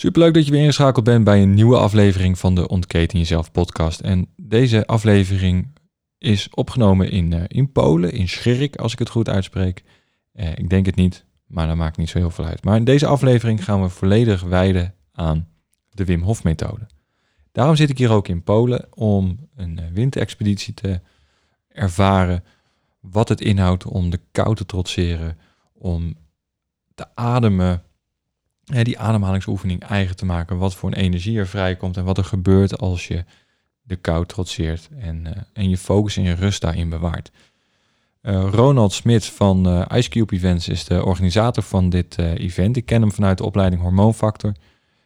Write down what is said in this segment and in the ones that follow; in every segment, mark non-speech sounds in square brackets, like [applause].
Superleuk dat je weer ingeschakeld bent bij een nieuwe aflevering van de Ontketen Jezelf podcast. En deze aflevering is opgenomen in, uh, in Polen, in Schirik, als ik het goed uitspreek. Uh, ik denk het niet, maar dat maakt niet zo heel veel uit. Maar in deze aflevering gaan we volledig wijden aan de Wim Hof methode. Daarom zit ik hier ook in Polen om een uh, windexpeditie te ervaren. Wat het inhoudt om de kou te trotseren, om te ademen die ademhalingsoefening eigen te maken. Wat voor een energie er vrijkomt en wat er gebeurt als je de kou trotseert en, uh, en je focus en je rust daarin bewaart. Uh, Ronald Smit van uh, Ice Cube Events is de organisator van dit event. Ik ken hem vanuit de opleiding Hormoonfactor.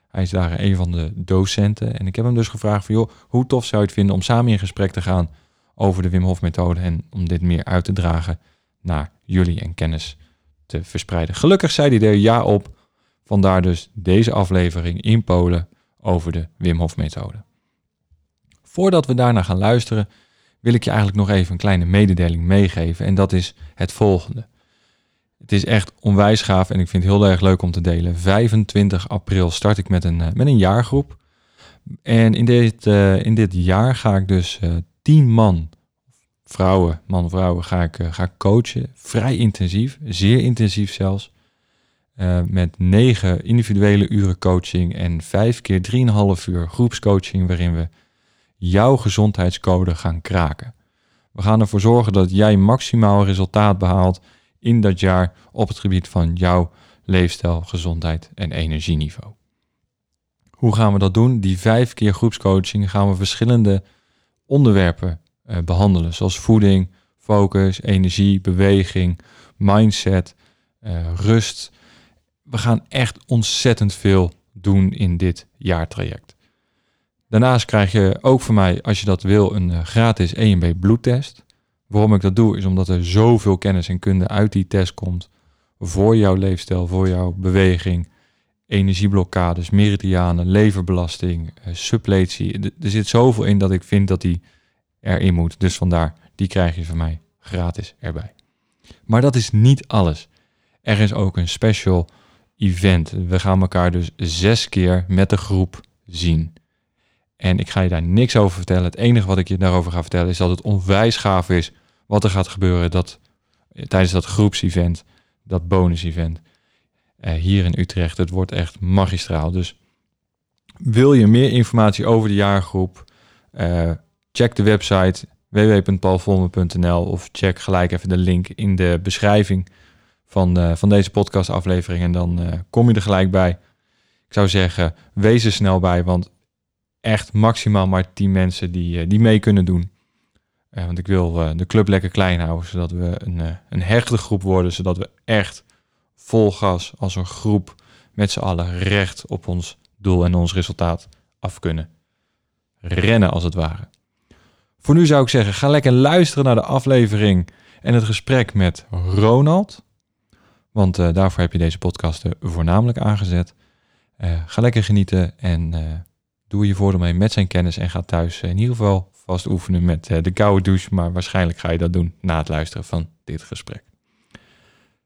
Hij is daar een van de docenten. En ik heb hem dus gevraagd van, joh, hoe tof zou je het vinden om samen in gesprek te gaan over de Wim Hof methode en om dit meer uit te dragen naar jullie en kennis te verspreiden. Gelukkig zei hij er ja op. Vandaar dus deze aflevering in Polen over de Wim Hof methode. Voordat we daarna gaan luisteren, wil ik je eigenlijk nog even een kleine mededeling meegeven. En dat is het volgende. Het is echt onwijs gaaf en ik vind het heel erg leuk om te delen. 25 april start ik met een, eh, met een jaargroep. En in dit, uh, in dit jaar ga ik dus uh, 10 man, vrouwen, man, vrouwen, ga ik, ga coachen. Vrij intensief, zeer intensief zelfs. Uh, met negen individuele uren coaching en vijf keer 3,5 uur groepscoaching waarin we jouw gezondheidscode gaan kraken. We gaan ervoor zorgen dat jij maximaal resultaat behaalt in dat jaar op het gebied van jouw leefstijl, gezondheid en energieniveau. Hoe gaan we dat doen? Die vijf keer groepscoaching gaan we verschillende onderwerpen uh, behandelen, zoals voeding, focus, energie, beweging, mindset, uh, rust, we gaan echt ontzettend veel doen in dit jaartraject. Daarnaast krijg je ook van mij, als je dat wil, een uh, gratis EMB bloedtest. Waarom ik dat doe, is omdat er zoveel kennis en kunde uit die test komt voor jouw leefstijl, voor jouw beweging, energieblokkades, meridianen, leverbelasting, uh, suppletie. er zit zoveel in dat ik vind dat die erin moet. Dus vandaar, die krijg je van mij gratis erbij. Maar dat is niet alles. Er is ook een special event. We gaan elkaar dus zes keer met de groep zien. En ik ga je daar niks over vertellen. Het enige wat ik je daarover ga vertellen is dat het onwijs gaaf is wat er gaat gebeuren dat, tijdens dat groepsevent, dat bonus-event uh, hier in Utrecht. Het wordt echt magistraal. Dus wil je meer informatie over de jaargroep? Uh, check de website www.paulvolmer.nl of check gelijk even de link in de beschrijving van, uh, van deze podcastaflevering. En dan uh, kom je er gelijk bij. Ik zou zeggen, wees er snel bij, want echt maximaal maar 10 mensen die, uh, die mee kunnen doen. want ik wil de club lekker klein houden, zodat we een, een hechte groep worden. Zodat we echt vol gas als een groep met z'n allen recht op ons doel en ons resultaat af kunnen rennen als het ware. Voor nu zou ik zeggen, ga lekker luisteren naar de aflevering en het gesprek met Ronald. Want uh, daarvoor heb je deze podcasten voornamelijk aangezet. Uh, ga lekker genieten en uh, doe je voordeel mee met zijn kennis. En ga thuis in ieder geval vast oefenen met de koude douche. Maar waarschijnlijk ga je dat doen na het luisteren van dit gesprek.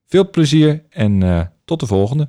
Veel plezier en tot de volgende.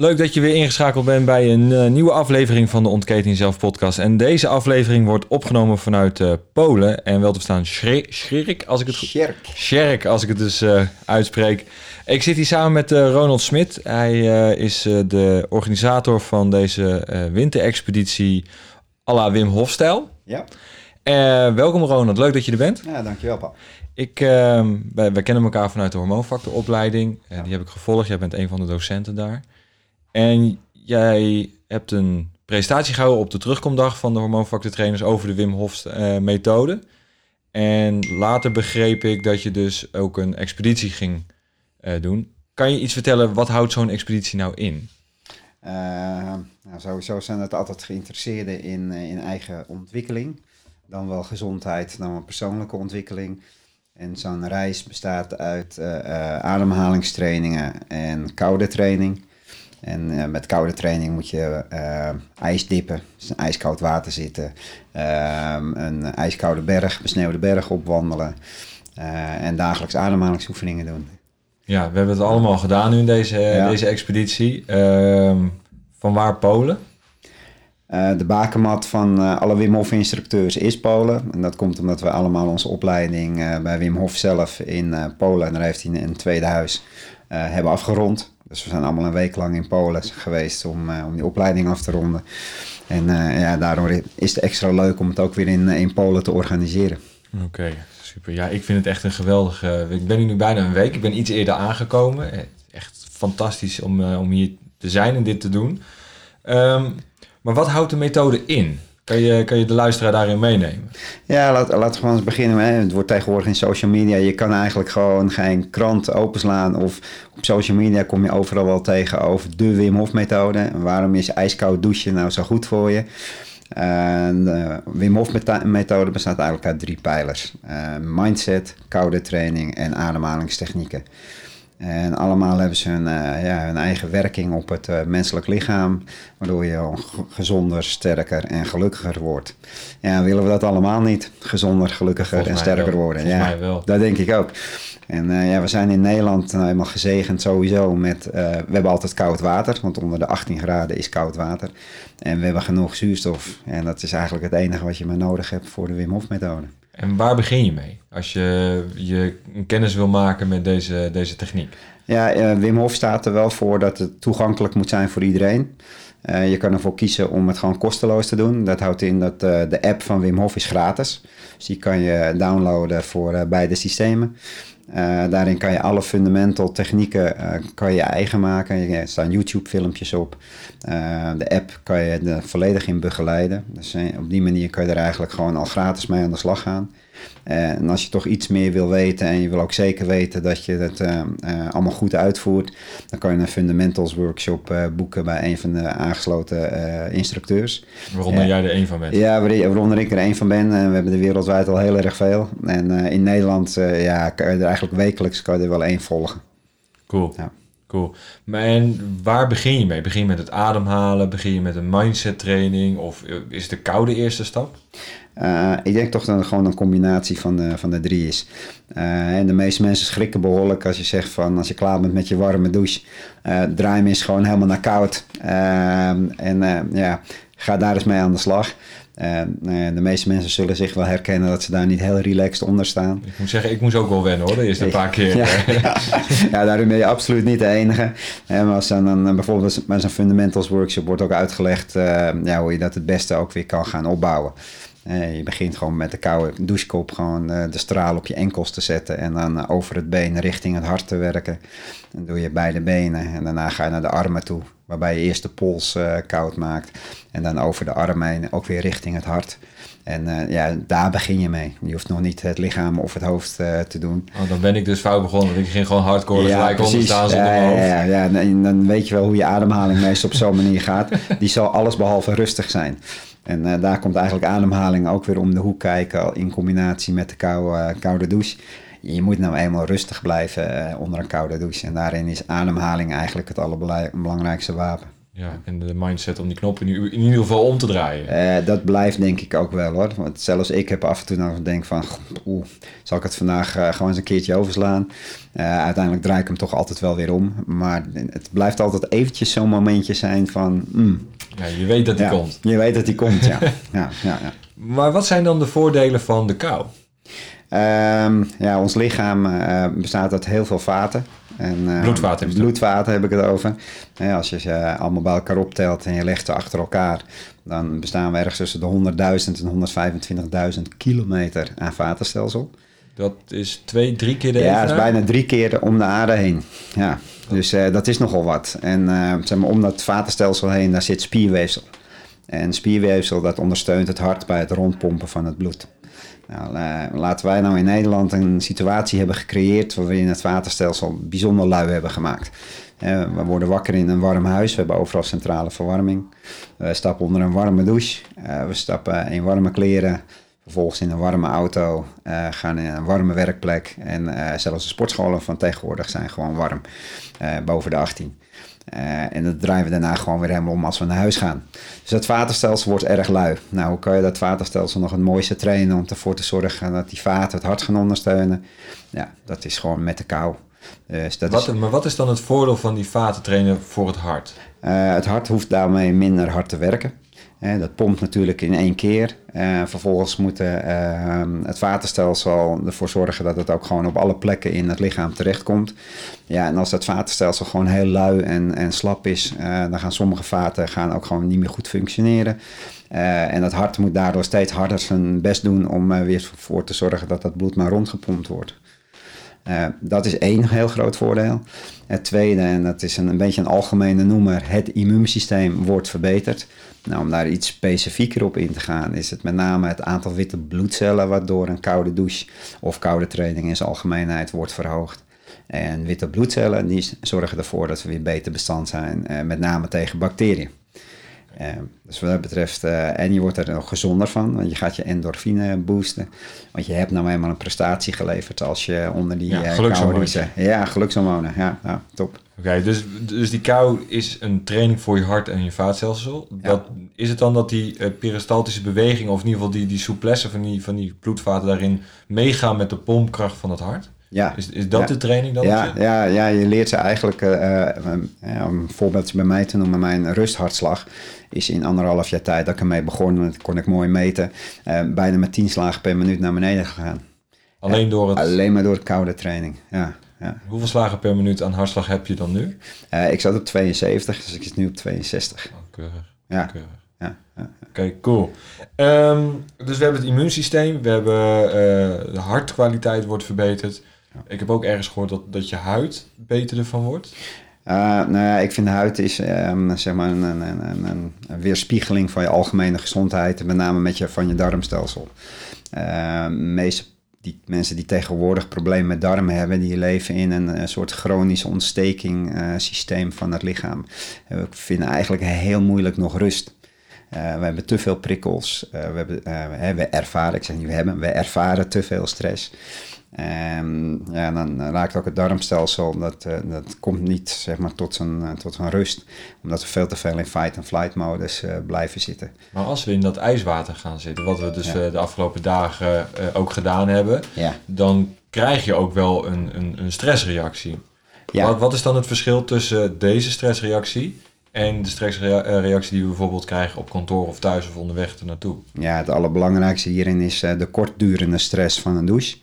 Leuk dat je weer ingeschakeld bent bij een uh, nieuwe aflevering van de Ontketing Zelf podcast. En deze aflevering wordt opgenomen vanuit uh, Polen. En wel te verstaan Schrik, als ik het goed... Scherk. Als ik het dus uh, uitspreek. Ik zit hier samen met Ronald Smit. Hij is de organisator van deze winterexpeditie à la Wim Hofstijl. Ja. welkom Ronald, leuk dat je er bent. Ja, dankjewel Paul. Ik, uh, wij, wij, kennen elkaar vanuit de hormoonfactoropleiding. Ja. Die heb ik gevolgd. Jij bent een van de docenten daar. En jij hebt een presentatie gehouden op de terugkomdag van de hormoonfactortrainers over de Wim Hof uh, methode. En later begreep ik dat je dus ook een expeditie ging uh, doen. Kan je iets vertellen, wat houdt zo'n expeditie nou in? Uh, nou, sowieso zijn het altijd geïnteresseerden in, in eigen ontwikkeling. Dan wel gezondheid, dan wel persoonlijke ontwikkeling. En zo'n reis bestaat uit ademhalingstrainingen en koude training. En uh, met koude training moet je uh, ijs dippen, dus ijskoud water zitten, uh, een ijskoude berg, besneeuwde berg opwandelen eh, en dagelijks ademhalingsoefeningen doen. Ja, we hebben het allemaal gedaan nu in deze, ja. deze expeditie. Ehm, van waar Polen? de bakermat van alle Wim Hof instructeurs is Polen. En dat komt omdat we allemaal onze opleiding bij Wim Hof zelf in Polen, en daar heeft hij een tweede huis, hebben afgerond. Dus we zijn allemaal een week lang in Polen geweest om, uh, om die opleiding af te ronden. En uh, ja, daardoor is het extra leuk om het ook weer in, in Polen te organiseren. Oké, super. Ja, ik vind het echt een geweldige... Ik ben nu bijna een week. Ik ben iets eerder aangekomen. Eh, echt fantastisch om, om hier te zijn en dit te doen. Um, maar wat houdt de methode in? Kan je, kan je de luisteraar daarin meenemen? Ja, laat, laten we gewoon eens beginnen. Hè. Het wordt tegenwoordig in social media. Je kan eigenlijk gewoon geen krant openslaan. Of op social media kom je overal wel tegen over de Wim Hof methode. waarom is ijskoud douchen nou zo goed voor je? En de Wim Hof methode bestaat eigenlijk uit drie pijlers. Uh, mindset, koude training en ademhalingstechnieken. En allemaal hebben ze hun, uh, ja, hun eigen werking op het uh, menselijk lichaam, waardoor je gezonder, sterker en gelukkiger wordt. Ja, willen we dat allemaal niet? Gezonder, gelukkiger en sterker worden. Volgens ja, mij wel. Dat denk ik ook. En uh, ja, we zijn in Nederland nou helemaal gezegend sowieso met, we hebben altijd koud water, want onder de 18 graden is koud water. En we hebben genoeg zuurstof. En dat is eigenlijk het enige wat je maar nodig hebt voor de Wim Hof methode. En waar begin je mee als je je kennis wil maken met deze, deze techniek? Ja, uh, Wim Hof staat er wel voor dat het toegankelijk moet zijn voor iedereen. Uh, je kan ervoor kiezen om het gewoon kosteloos te doen. Dat houdt in dat uh, de app van Wim Hof is gratis. Dus die kan je downloaden voor beide systemen. Uh, daarin kan je alle fundamental technieken uh, kan je eigen maken. Er staan YouTube filmpjes op. De app kan je er volledig in begeleiden. Dus op die manier kan je er eigenlijk gewoon al gratis mee aan de slag gaan. En als je toch iets meer wil weten en je wil ook zeker weten dat je het allemaal goed uitvoert, dan kan je een fundamentals workshop boeken bij een van de aangesloten instructeurs. Waaronder jij er een van bent? Ja, waaronder ik er een van ben. En we hebben er wereldwijd al heel erg veel. En in Nederland ja, kan je er eigenlijk wekelijks kan je er wel één volgen. Cool. Ja. Cool. Maar en waar begin je mee? Begin je met het ademhalen? Begin je met een mindset training? Of is de koude eerste stap? Uh, ik denk toch dat het gewoon een combinatie van de, van de drie is. Uh, en de meeste mensen schrikken behoorlijk als je zegt van als je klaar bent met je warme douche, uh, draai hem eens gewoon helemaal naar koud. en ja, ga daar eens mee aan de slag. Uh, de meeste mensen zullen zich wel herkennen dat ze daar niet heel relaxed onder staan. Ik moet zeggen, ik moest ook wel wennen hoor, de eerste ik, paar keer. [laughs] Ja, ja, ja, daarin ben je absoluut niet de enige. En als dan, dan bijvoorbeeld bij zo'n fundamentals workshop wordt ook uitgelegd uh, ja, hoe je dat het beste ook weer kan gaan opbouwen. Uh, je begint gewoon met de koude douchekop gewoon de straal op je enkels te zetten en dan over het been richting het hart te werken. Dan doe je beide benen en daarna ga je naar de armen toe. Waarbij je eerst de pols uh, koud maakt. En dan over de armen heen ook weer richting het hart. En uh, ja, daar begin je mee. Je hoeft nog niet het lichaam of het hoofd uh, te doen. Oh, dan ben ik dus fout begonnen. Ik ging gewoon hardcore ja, gelijk onder staan zonder ja, hoofd. Ja, ja, en dan weet je wel hoe je ademhaling meestal op zo'n manier gaat. Die zal alles behalve rustig zijn. En uh, daar komt eigenlijk ademhaling ook weer om de hoek kijken. In combinatie met de koude, koude douche je moet nou eenmaal rustig blijven uh, onder een koude douche. En daarin is ademhaling eigenlijk het allerbelangrijkste wapen. Ja, en de mindset om die knoppen in, in ieder geval om te draaien. Eh, dat blijft denk ik ook wel hoor. Want zelfs ik heb af en toe nog denk van, oeh, zal ik het vandaag uh, gewoon eens een keertje overslaan? Uh, uiteindelijk draai ik hem toch altijd wel weer om. Maar het blijft altijd eventjes zo'n momentje zijn van... Mm, ja, je weet dat ja, komt. Je weet dat hij komt, ja. [laughs] ja, ja, ja. Maar wat zijn dan de voordelen van de kou? Um, ja, ons lichaam uh, bestaat uit heel veel vaten. En, uh, bloedvaten. Bloedvaten heb ik het over. Als je ze allemaal bij elkaar optelt en je legt ze achter elkaar, dan bestaan we ergens tussen de 100.000 en 125.000 kilometer aan vatenstelsel. Dat is twee, drie keer de Ja, dat is bijna drie keer om de aarde heen. Ja, dus uh, dat is nogal wat. En uh, zeg maar, om dat vatenstelsel heen, daar zit spierweefsel. En spierweefsel, dat ondersteunt het hart bij het rondpompen van het bloed. Nou, uh, laten wij nou in Nederland een situatie hebben gecreëerd waarin het waterstelsel bijzonder lui hebben gemaakt. Uh, we worden wakker in een warm huis, we hebben overal centrale verwarming. We stappen onder een warme douche, uh, we stappen in warme kleren, vervolgens in een warme auto, gaan in een warme werkplek. En zelfs de sportscholen van tegenwoordig zijn gewoon warm, boven de 18. Uh, en dat draaien we daarna gewoon weer helemaal om als we naar huis gaan. Dus dat vatenstelsel wordt erg lui. Nou, hoe kan je dat vatenstelsel nog het mooiste trainen om ervoor te zorgen dat die vaten het hart gaan ondersteunen? Ja, dat is gewoon met de kou. Dus dat wat, is, maar wat is dan het voordeel van die vaten trainen voor het hart? Uh, het hart hoeft daarmee minder hard te werken. Dat pompt natuurlijk in één keer. Uh, vervolgens moet het vatenstelsel ervoor zorgen dat het ook gewoon op alle plekken in het lichaam terechtkomt. Ja, en als dat vatenstelsel gewoon heel lui en, en slap is, dan gaan sommige vaten gaan ook gewoon niet meer goed functioneren. en het hart moet daardoor steeds harder zijn best doen om weer voor te zorgen dat dat bloed maar rondgepompt wordt. Uh, dat is één heel groot voordeel. Het tweede, en dat is een, een beetje een algemene noemer, het immuunsysteem wordt verbeterd. Nou, om daar iets specifieker op in te gaan, is het met name het aantal witte bloedcellen wat door een koude douche of koude training in zijn algemeenheid wordt verhoogd. En witte bloedcellen die zorgen ervoor dat we weer beter bestand zijn, uh, met name tegen bacteriën. Uh, dus wat dat betreft, en je wordt er nog gezonder van, want je gaat je endorfine boosten. Want je hebt nou eenmaal een prestatie geleverd als je onder die ja, uh, gelukshormonen. Ja, gelukshormonen. Ja, ja top. Oké, okay, dus, dus die kou is een training voor je hart en je vaatstelsel. Ja. Dat, is het dan dat die uh, peristaltische beweging, of in ieder geval die, die souplesse van die, van die bloedvaten daarin meegaan met de pompkracht van het hart? Ja. Is, is dat ja. de training dan? Ja, ja, ja, je leert ze eigenlijk, uh, uh, om een voorbeeldje bij mij te noemen, mijn rusthartslag is in anderhalf jaar tijd dat ik ermee begon, dat kon ik mooi meten, uh, bijna met 10 slagen per minuut naar beneden gegaan. Alleen door het... Alleen maar door de koude training, ja. ja. Hoeveel slagen per minuut aan hartslag heb je dan nu? Uh, ik zat op 72, dus ik zit nu op 62. Oh, keurig. Ja. Keurig. Ja, ja. Oké, okay, cool. Um, dus we hebben het immuunsysteem, we hebben uh, de hartkwaliteit wordt verbeterd. Ik heb ook ergens gehoord dat, dat je huid beter ervan wordt. Uh, nou ja, ik vind de huid is um, zeg maar een, een, een, een, weerspiegeling van je algemene gezondheid, met name met je, van je darmstelsel. Uh, meeste die mensen die tegenwoordig problemen met darmen hebben, die leven in een, soort chronische ontsteking uh, systeem van het lichaam. We vinden eigenlijk heel moeilijk nog rust. Uh, we hebben te veel prikkels. We, hebben, we ervaren, ik zeg niet we hebben, we ervaren te veel stress. En ja, dan raakt ook het darmstelsel, dat, dat komt niet zeg maar, tot, zijn, tot zijn rust. Omdat we veel te veel in fight-and-flight modus blijven zitten. Maar als we in dat ijswater gaan zitten, wat we dus ja. de afgelopen dagen ook gedaan hebben, ja. dan krijg je ook wel een, een, een stressreactie. Wat, wat is dan het verschil tussen deze stressreactie en de stressreactie die we bijvoorbeeld krijgen op kantoor of thuis of onderweg ernaartoe. Ja, het allerbelangrijkste hierin is uh, de kortdurende stress van een douche.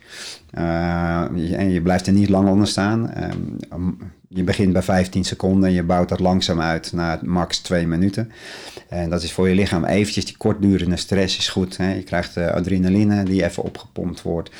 Uh, en je blijft er niet lang onder staan. Um, je begint bij 15 seconden en je bouwt dat langzaam uit naar max 2 minuten. En dat is voor je lichaam eventjes die kortdurende stress is goed. Hè? Je krijgt uh, adrenaline die even opgepompt wordt.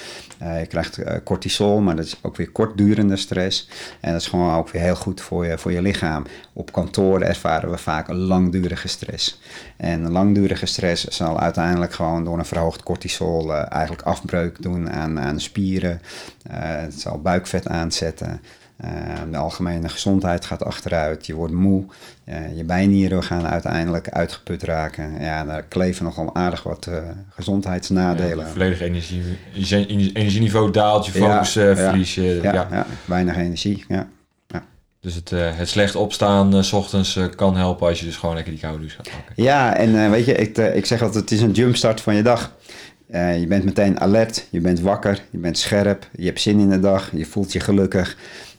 Uh, je krijgt uh, cortisol, maar dat is ook weer kortdurende stress. En dat is gewoon ook weer heel goed voor je, voor je lichaam. Op kantoor ervaren we vaak langdurige stress. En langdurige stress zal uiteindelijk gewoon door een verhoogd cortisol eigenlijk afbreuk doen aan, aan spieren. het zal buikvet aanzetten. Uh, de algemene gezondheid gaat achteruit, je wordt moe, uh, je bijnieren gaan uiteindelijk uitgeput raken. Ja, daar kleven nogal aardig wat uh, gezondheidsnadelen. Ja, volledig energie, energieniveau daalt, je focus ja, verlies je. Ja, ja. weinig energie, ja. Dus het, het slecht opstaan s ochtends kan helpen als je dus gewoon lekker die koude douche gaat pakken. Ja, en weet je, ik, ik zeg altijd, het is een jumpstart van je dag. je bent meteen alert, je bent wakker, je bent scherp, je hebt zin in de dag, je voelt je gelukkig.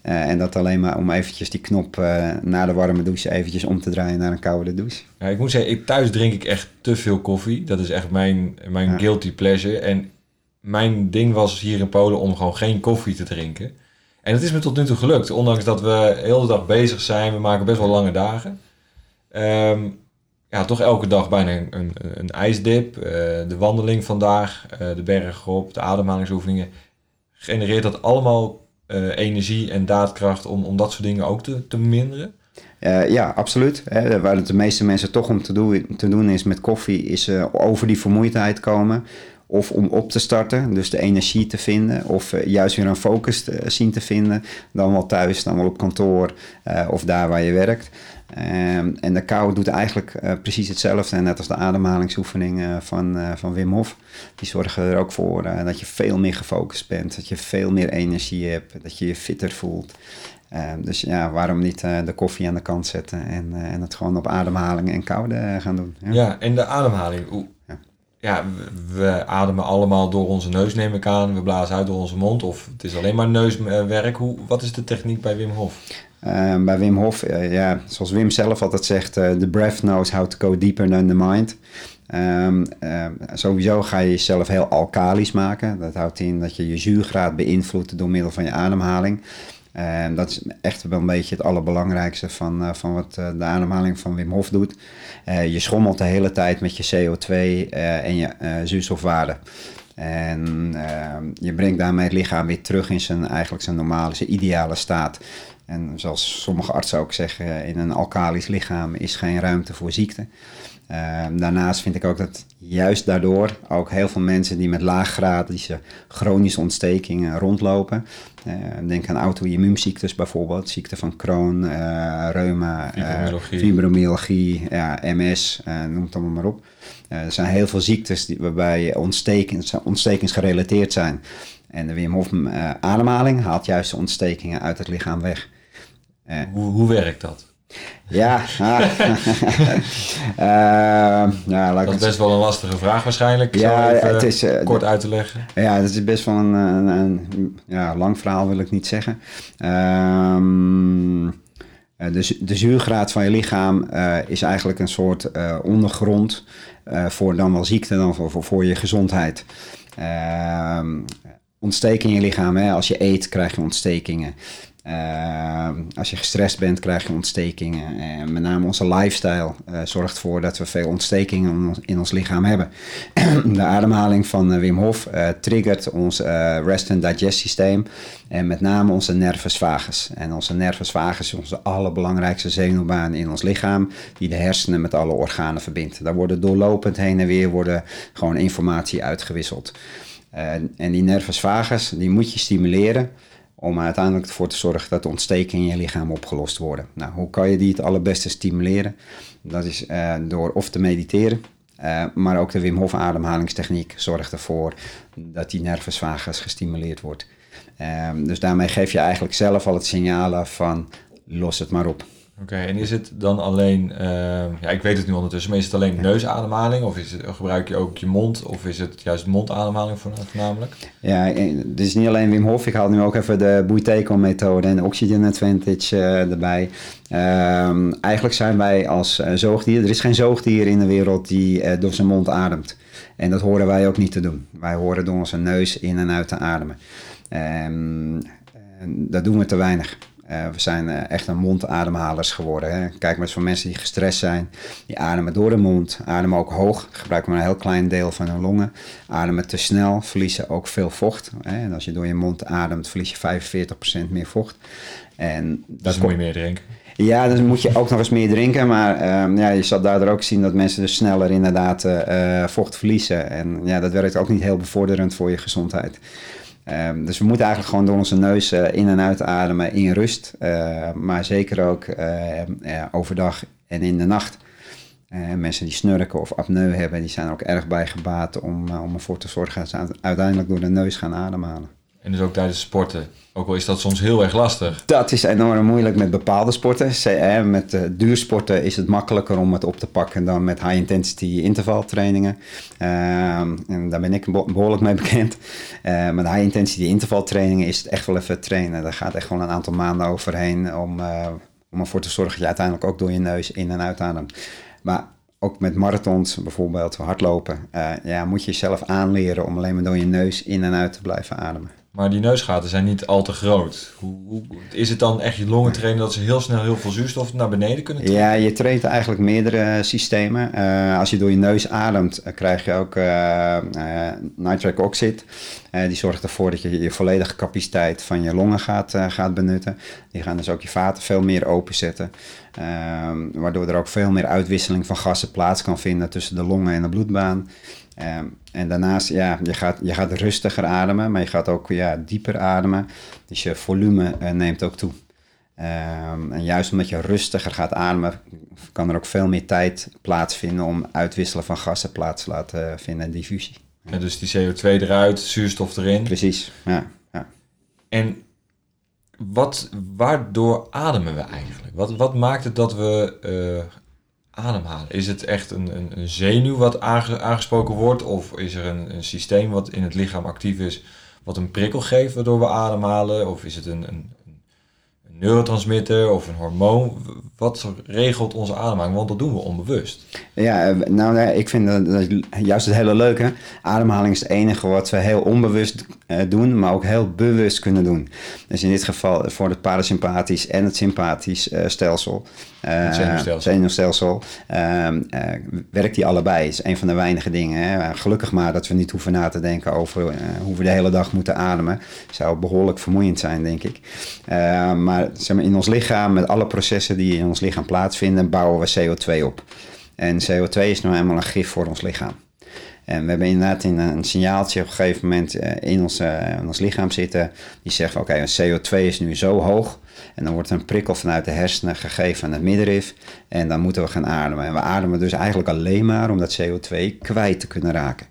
En dat alleen maar om eventjes die knop na de warme douche eventjes om te draaien naar een koude douche. Ja, ik moet zeggen, ik, thuis drink ik echt te veel koffie. Dat is echt mijn, mijn ja. guilty pleasure. En mijn ding was hier in Polen om gewoon geen koffie te drinken. En het is me tot nu toe gelukt, ondanks dat we de hele dag bezig zijn. We maken best wel lange dagen. Ehm, ja, toch elke dag bijna een, een, een ijsdip. Uh, de wandeling vandaag, de berg op, de ademhalingsoefeningen. Genereert dat allemaal energie en daadkracht om, om dat soort dingen ook te, te minderen? ja, absoluut. Waar het de meeste mensen toch om te doen, te doen is met koffie, is over die vermoeidheid komen. Of om op te starten, dus de energie te vinden. Of juist weer een focus te, zien te vinden. Dan wel thuis, dan wel op kantoor of daar waar je werkt. Ehm, en de kou doet eigenlijk precies hetzelfde. Net als de ademhalingsoefeningen van, van Wim Hof. Die zorgen er ook voor dat je veel meer gefocust bent. Dat je veel meer energie hebt. Dat je je fitter voelt. Ehm, dus ja, waarom niet de koffie aan de kant zetten en, en het gewoon op ademhaling en koude gaan doen. Ja, ja en de ademhaling. Hoe, ja, we ademen allemaal door onze neus, neem ik aan. We blazen uit door onze mond. Of het is alleen maar neuswerk. Hoe, wat is de techniek bij Wim Hof? Uh, bij Wim Hof, uh, ja, zoals Wim zelf altijd zegt, uh, the breath knows how to go deeper than the mind. Um, sowieso ga je jezelf heel alkalisch maken. Dat houdt in dat je je zuurgraad beïnvloedt door middel van je ademhaling. En dat is echt wel een beetje het allerbelangrijkste van, van wat de ademhaling van Wim Hof doet. Je schommelt de hele tijd met je CO2 en je zuurstofwaarde. En je brengt daarmee het lichaam weer terug in zijn, eigenlijk zijn normale, zijn ideale staat. En zoals sommige artsen ook zeggen, in een alkalisch lichaam is geen ruimte voor ziekte. Ehm, daarnaast vind ik ook dat juist daardoor ook heel veel mensen die met laaggradische chronische ontstekingen rondlopen. Uh, denk aan auto-immuunziektes bijvoorbeeld, ziekte van Crohn, uh, reuma, fibromyalgie, fibromyalgie ja, MS, noem het allemaal maar op. er zijn heel veel ziektes die, waarbij ontstekens, ontstekingsgerelateerd zijn. En de Wim Hof ademhaling haalt juist de ontstekingen uit het lichaam weg. Hoe, hoe werkt dat? Ja, [laughs] ah, [laughs] uh, ja dat is best wel een lastige vraag waarschijnlijk. Ja, het is uh, kort uit te leggen. Ja, het is best wel een, een, een ja, lang verhaal, wil ik niet zeggen. Um, de, de zuurgraad van je lichaam uh, is eigenlijk een soort ondergrond voor dan wel ziekte, dan voor, voor, voor je gezondheid. Ehm, ontsteking in je lichaam, hè? als je eet krijg je ontstekingen. Uh, als je gestrest bent, krijg je ontstekingen. En met name onze lifestyle uh, zorgt ervoor dat we veel ontstekingen in ons lichaam hebben. [clears throat] de ademhaling van uh, Wim Hof triggert ons rest and digest systeem. En met name onze nervus vagus. En onze nervus vagus is onze allerbelangrijkste zenuwbaan in ons lichaam. Die de hersenen met alle organen verbindt. Daar worden doorlopend heen en weer worden gewoon informatie uitgewisseld. en die nervus vagus, die moet je stimuleren om uiteindelijk ervoor te zorgen dat de ontstekingen in je lichaam opgelost worden. Nou, hoe kan je die het allerbeste stimuleren? Dat is uh, door of te mediteren, uh, maar ook de Wim Hof ademhalingstechniek zorgt ervoor dat die nervus gestimuleerd wordt. Uh, dus daarmee geef je eigenlijk zelf al het signalen van los het maar op. Oké, en is het dan alleen, uh, ja, ik weet het nu ondertussen, maar is het alleen neusademhaling of is het, gebruik je ook je mond of is het juist mondademhaling voornamelijk? Ja, het is niet alleen Wim Hof, ik haal nu ook even de Bouteco methode en de Oxygen Advantage uh, erbij. Uh, eigenlijk zijn wij als uh, zoogdier, er is geen zoogdier in de wereld die door zijn mond ademt. En dat horen wij ook niet te doen. Wij horen door onze neus in en uit te ademen. Um, dat doen we te weinig. Uh, we zijn uh, echt een mondademhalers geworden. Hè. Kijk maar eens voor mensen die gestrest zijn. Die ademen door de mond, ademen ook hoog, gebruiken maar een heel klein deel van hun longen. Ademen te snel, verliezen ook veel vocht. Hè. En als je door je mond ademt, verlies je 45% meer vocht. En dat dus moet je meer drinken. Ja, dan moet je ook nog eens meer drinken. Maar uh, ja, je zal daardoor ook zien dat mensen dus sneller inderdaad uh, vocht verliezen. En ja, dat werkt ook niet heel bevorderend voor je gezondheid. Um, dus we moeten eigenlijk gewoon door onze neus uh, in en uit ademen in rust. Uh, maar zeker ook uh, overdag en in de nacht. mensen die snurken of apneu hebben, die zijn er ook erg bij gebaat om, om ervoor te zorgen dat ze uiteindelijk door de neus gaan ademhalen. En dus ook tijdens sporten. Ook al is dat soms heel erg lastig. Dat is enorm moeilijk met bepaalde sporten. Met uh, duursporten is het makkelijker om het op te pakken dan met high-intensity intervaltrainingen. Uh, en daar ben ik behoorlijk mee bekend. Uh, met high-intensity intervaltrainingen is het echt wel even trainen. Daar gaat echt wel een aantal maanden overheen om, uh, om ervoor te zorgen dat je uiteindelijk ook door je neus in- en uitademt. Maar ook met marathons bijvoorbeeld, hardlopen, ja, moet je jezelf aanleren om alleen maar door je neus in en uit te blijven ademen. Maar die neusgaten zijn niet al te groot. Hoe, is het dan echt je longen trainen dat ze heel snel heel veel zuurstof naar beneden kunnen trekken? Ja, je traint eigenlijk meerdere systemen. Uh, als je door je neus ademt, uh, krijg je ook uh, nitric oxide. die zorgt ervoor dat je je volledige capaciteit van je longen gaat, gaat benutten. Die gaan dus ook je vaten veel meer openzetten. waardoor er ook veel meer uitwisseling van gassen plaats kan vinden tussen de longen en de bloedbaan. Um, en daarnaast, ja, je gaat, je gaat rustiger ademen, maar je gaat ook ja, dieper ademen. Dus je volume uh, neemt ook toe. Um, en juist omdat je rustiger gaat ademen, kan er ook veel meer tijd plaatsvinden om uitwisselen van gassen plaats te laten vinden en diffusie. En dus die CO2 eruit, zuurstof erin. Precies, ja. ja. En wat, waardoor ademen we eigenlijk? Wat, wat maakt het dat we uh, ademhalen? Is het echt een, een, een zenuw wat aange, aangesproken wordt? Of is er een, een systeem wat in het lichaam actief is, wat een prikkel geeft waardoor we ademhalen? Of is het een, een, een neurotransmitter of een hormoon? Wat regelt onze ademhaling? Want dat doen we onbewust. Ja, nou ik vind dat, juist het hele leuke. Ademhaling is het enige wat we heel onbewust uh, doen, maar ook heel bewust kunnen doen. Dus in dit geval voor het parasympathisch en het sympathisch uh, stelsel. Uh, zenuwstelsel. zenuwstelsel werkt die allebei. is een van de weinige dingen. Hè. Gelukkig maar dat we niet hoeven na te denken over hoe we de hele dag moeten ademen. Zou behoorlijk vermoeiend zijn, denk ik. maar zeg maar, in ons lichaam, met alle processen die in ons lichaam plaatsvinden, bouwen we CO2 op. En CO2 is nou eenmaal een gif voor ons lichaam. En we hebben inderdaad een signaaltje op een gegeven moment in ons, in ons lichaam zitten. Die zegt: Oké, okay, CO2 is nu zo hoog. En dan wordt een prikkel vanuit de hersenen gegeven aan het middenrif. En dan moeten we gaan ademen. En we ademen dus eigenlijk alleen maar om dat CO2 kwijt te kunnen raken.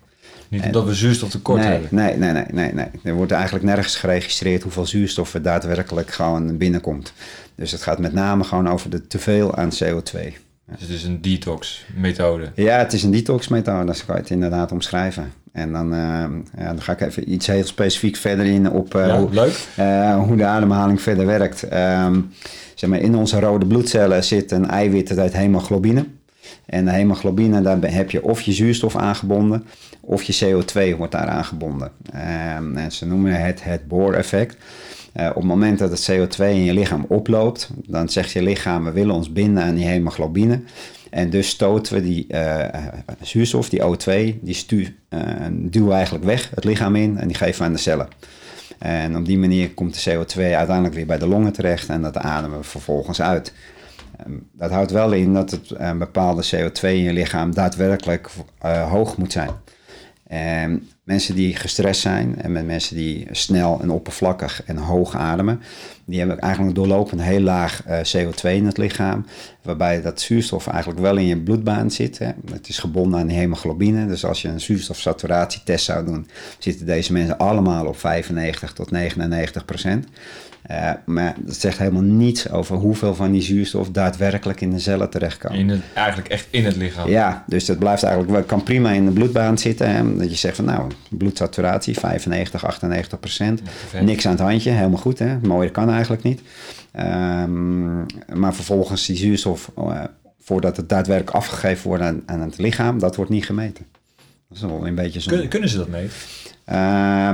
Niet omdat we zuurstof tekort nee, hebben. Nee, nee, nee, nee, nee. Er wordt eigenlijk nergens geregistreerd hoeveel zuurstof er daadwerkelijk gewoon binnenkomt. Dus het gaat met name gewoon over de teveel aan CO2. Dus het is een detox-methode. Ja, het is een detox-methode, dat kan je het inderdaad omschrijven. En dan, uh, ja, dan ga ik even iets heel specifiek verder in op uh, ja, hoe, leuk. Uh, hoe de ademhaling verder werkt. Um, zeg maar, in onze rode bloedcellen zit een eiwit dat heet hemoglobine. En de hemoglobine, daar heb je of je zuurstof aangebonden, of je CO2 wordt daar aangebonden. Um, en ze noemen het het Bohr-effect. Uh, op het moment dat het CO2 in je lichaam oploopt, dan zegt je lichaam: we willen ons binden aan die hemoglobine. En dus stoten we die uh, zuurstof, die O2, die stuur, uh, eigenlijk weg het lichaam in en die geven we aan de cellen. En op die manier komt de CO2 uiteindelijk weer bij de longen terecht en dat ademen we vervolgens uit. Um, dat houdt wel in dat het een bepaalde CO2 in je lichaam daadwerkelijk hoog moet zijn. En mensen die gestrest zijn en met mensen die snel en oppervlakkig en hoog ademen, die hebben eigenlijk doorlopend heel laag uh, CO2 in het lichaam, waarbij dat zuurstof eigenlijk wel in je bloedbaan zit. Hè. Het is gebonden aan de hemoglobine, dus als je een zuurstofsaturatietest zou doen, zitten deze mensen allemaal op 95 tot 99 procent. Uh, maar dat zegt helemaal niets over hoeveel van die zuurstof daadwerkelijk in de cellen terechtkomt. In het, eigenlijk echt in het lichaam. Ja, dus dat blijft eigenlijk, kan prima in de bloedbaan zitten. Hè? Dat je zegt van nou, bloedsaturatie 95, 98 procent. Ja, Niks aan het handje, helemaal goed. Hè? Mooier kan eigenlijk niet. Um, maar vervolgens die zuurstof, uh, voordat het daadwerkelijk afgegeven wordt aan, aan, het lichaam, dat wordt niet gemeten. Dat is wel een beetje zo. Kunnen, kunnen ze dat meten? Uh,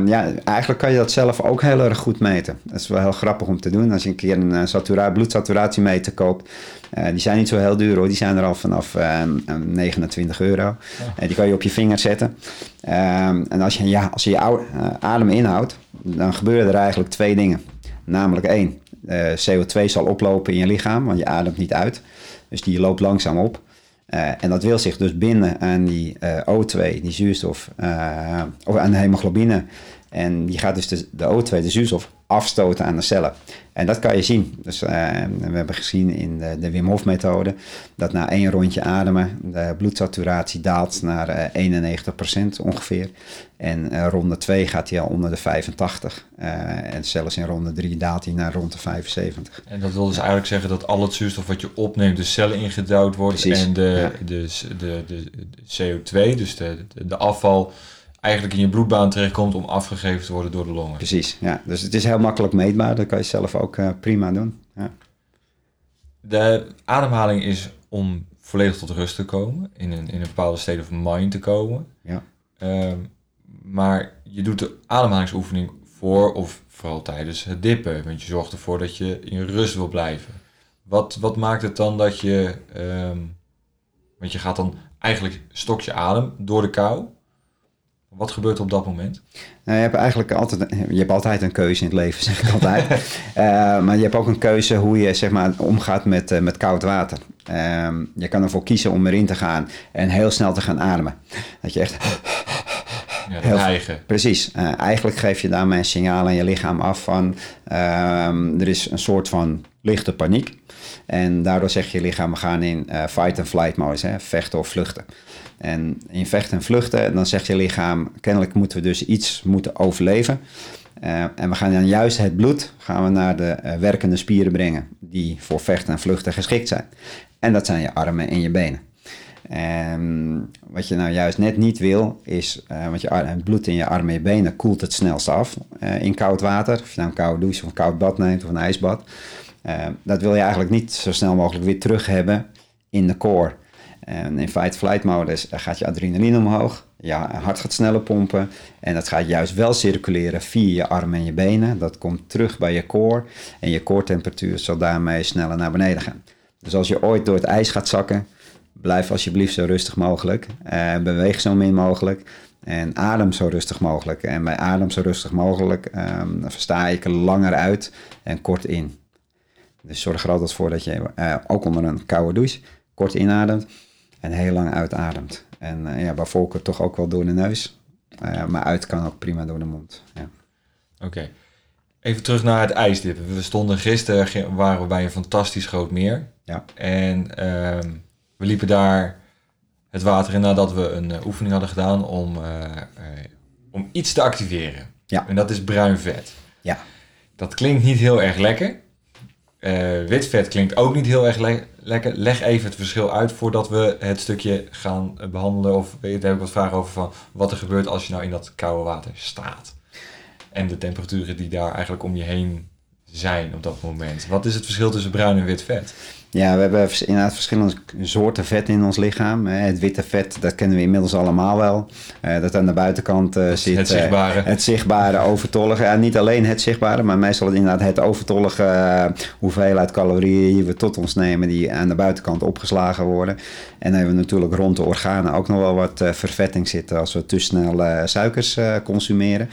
ja, eigenlijk kan je dat zelf ook heel erg goed meten. Dat is wel heel grappig om te doen. Als je een keer een uh, satura bloedsaturatiemeter koopt, uh, die zijn niet zo heel duur hoor. Die zijn er al vanaf 29 euro. Oh. die kan je op je vinger zetten. Ehm, en als je, ja, als je je adem inhoudt, dan gebeuren er eigenlijk twee dingen. Namelijk één, CO2 zal oplopen in je lichaam, want je ademt niet uit. Dus die loopt langzaam op. Uh, en dat wil zich dus binden aan die uh, O2, die zuurstof, uh, of aan de hemoglobine. En die gaat dus de, de O2, de zuurstof, afstoten aan de cellen. En dat kan je zien. Dus uh, we hebben gezien in de, de Wim Hof methode dat na één rondje ademen de bloedsaturatie daalt naar uh, 91% ongeveer. En uh, ronde 2 gaat hij al onder de 85. en zelfs in ronde 3 daalt hij naar rond de 75. En dat wil dus eigenlijk zeggen dat al het zuurstof wat je opneemt de cellen ingedouwd wordt Precies. en de, ja. de, de, de, de, CO2, dus de, de afval eigenlijk in je bloedbaan terechtkomt om afgegeven te worden door de longen. Precies, ja. Dus het is heel makkelijk meetbaar. Dat kan je zelf ook uh, prima doen. Ja. De ademhaling is om volledig tot rust te komen, in een, in een bepaalde state of mind te komen. Ja. Um, maar je doet de ademhalingsoefening voor of vooral tijdens het dippen, want je zorgt ervoor dat je in rust wil blijven. Wat, wat maakt het dan dat je, um, want je gaat dan eigenlijk stokje adem door de kou. Wat gebeurt er op dat moment? Nou, je hebt eigenlijk altijd, je hebt altijd een keuze in het leven, [laughs] zeg ik altijd. uh, maar je hebt ook een keuze hoe je zeg maar, omgaat met, uh, met koud water. Uh, je kan ervoor kiezen om erin te gaan en heel snel te gaan ademen. Dat je echt... Ja, heel, eigen. Precies. Uh, eigenlijk geef je daarmee een signaal aan je lichaam af van... Ehm, er is een soort van lichte paniek. En daardoor zeg je lichaam, we gaan in fight and flight mode, hè, vechten of vluchten. En in vechten en vluchten, dan zegt je lichaam, kennelijk moeten we dus iets moeten overleven. Uh, en we gaan dan juist het bloed gaan we naar de uh, werkende spieren brengen, die voor vechten en vluchten geschikt zijn. En dat zijn je armen en je benen. En wat je nou juist net niet wil, is, uh, want je het bloed in je armen en je benen koelt het snelst af in koud water. Of je nou een koude douche of een koud bad neemt of een ijsbad. Dat wil je eigenlijk niet zo snel mogelijk weer terug hebben in de core. En in fight-flight modus gaat je adrenaline omhoog. Je hart gaat sneller pompen. En dat gaat juist wel circuleren via je armen en je benen. Dat komt terug bij je core. En je core temperatuur zal daarmee sneller naar beneden gaan. Dus als je ooit door het ijs gaat zakken, blijf alsjeblieft zo rustig mogelijk. Uh, beweeg zo min mogelijk. En adem zo rustig mogelijk. En bij adem zo rustig mogelijk um, versta ik langer uit en kort in. Dus zorg er altijd voor dat je uh, ook onder een koude douche kort inademt en heel lang uitademt. En uh, ja, bij Volker toch ook wel door de neus. Uh, maar uit kan ook prima door de mond. Ja. Oké. Even terug naar het ijsdippen. We stonden gisteren, waren we bij een fantastisch groot meer. Ja. En uh, we liepen daar het water in nadat we een uh, oefening hadden gedaan om, om iets te activeren. Ja. En dat is bruin vet. Ja. Dat klinkt niet heel erg lekker. Wit vet klinkt ook niet heel erg lekker leg even het verschil uit voordat we het stukje gaan behandelen. Of daar heb ik wat vragen over van wat er gebeurt als je nou in dat koude water staat. En de temperaturen die daar eigenlijk om je heen zijn op dat moment. Wat is het verschil tussen bruin en wit vet? Ja, we hebben inderdaad verschillende soorten vet in ons lichaam. Het witte vet, dat kennen we inmiddels allemaal wel. Eh, dat aan de buitenkant uh, zit. Het zichtbare. het zichtbare, overtollige. Ja, niet alleen het zichtbare, maar meestal inderdaad het overtollige hoeveelheid calorieën die we tot ons nemen, die aan de buitenkant opgeslagen worden. En dan hebben we natuurlijk rond de organen ook nog wel wat vervetting zitten als we te snel suikers consumeren.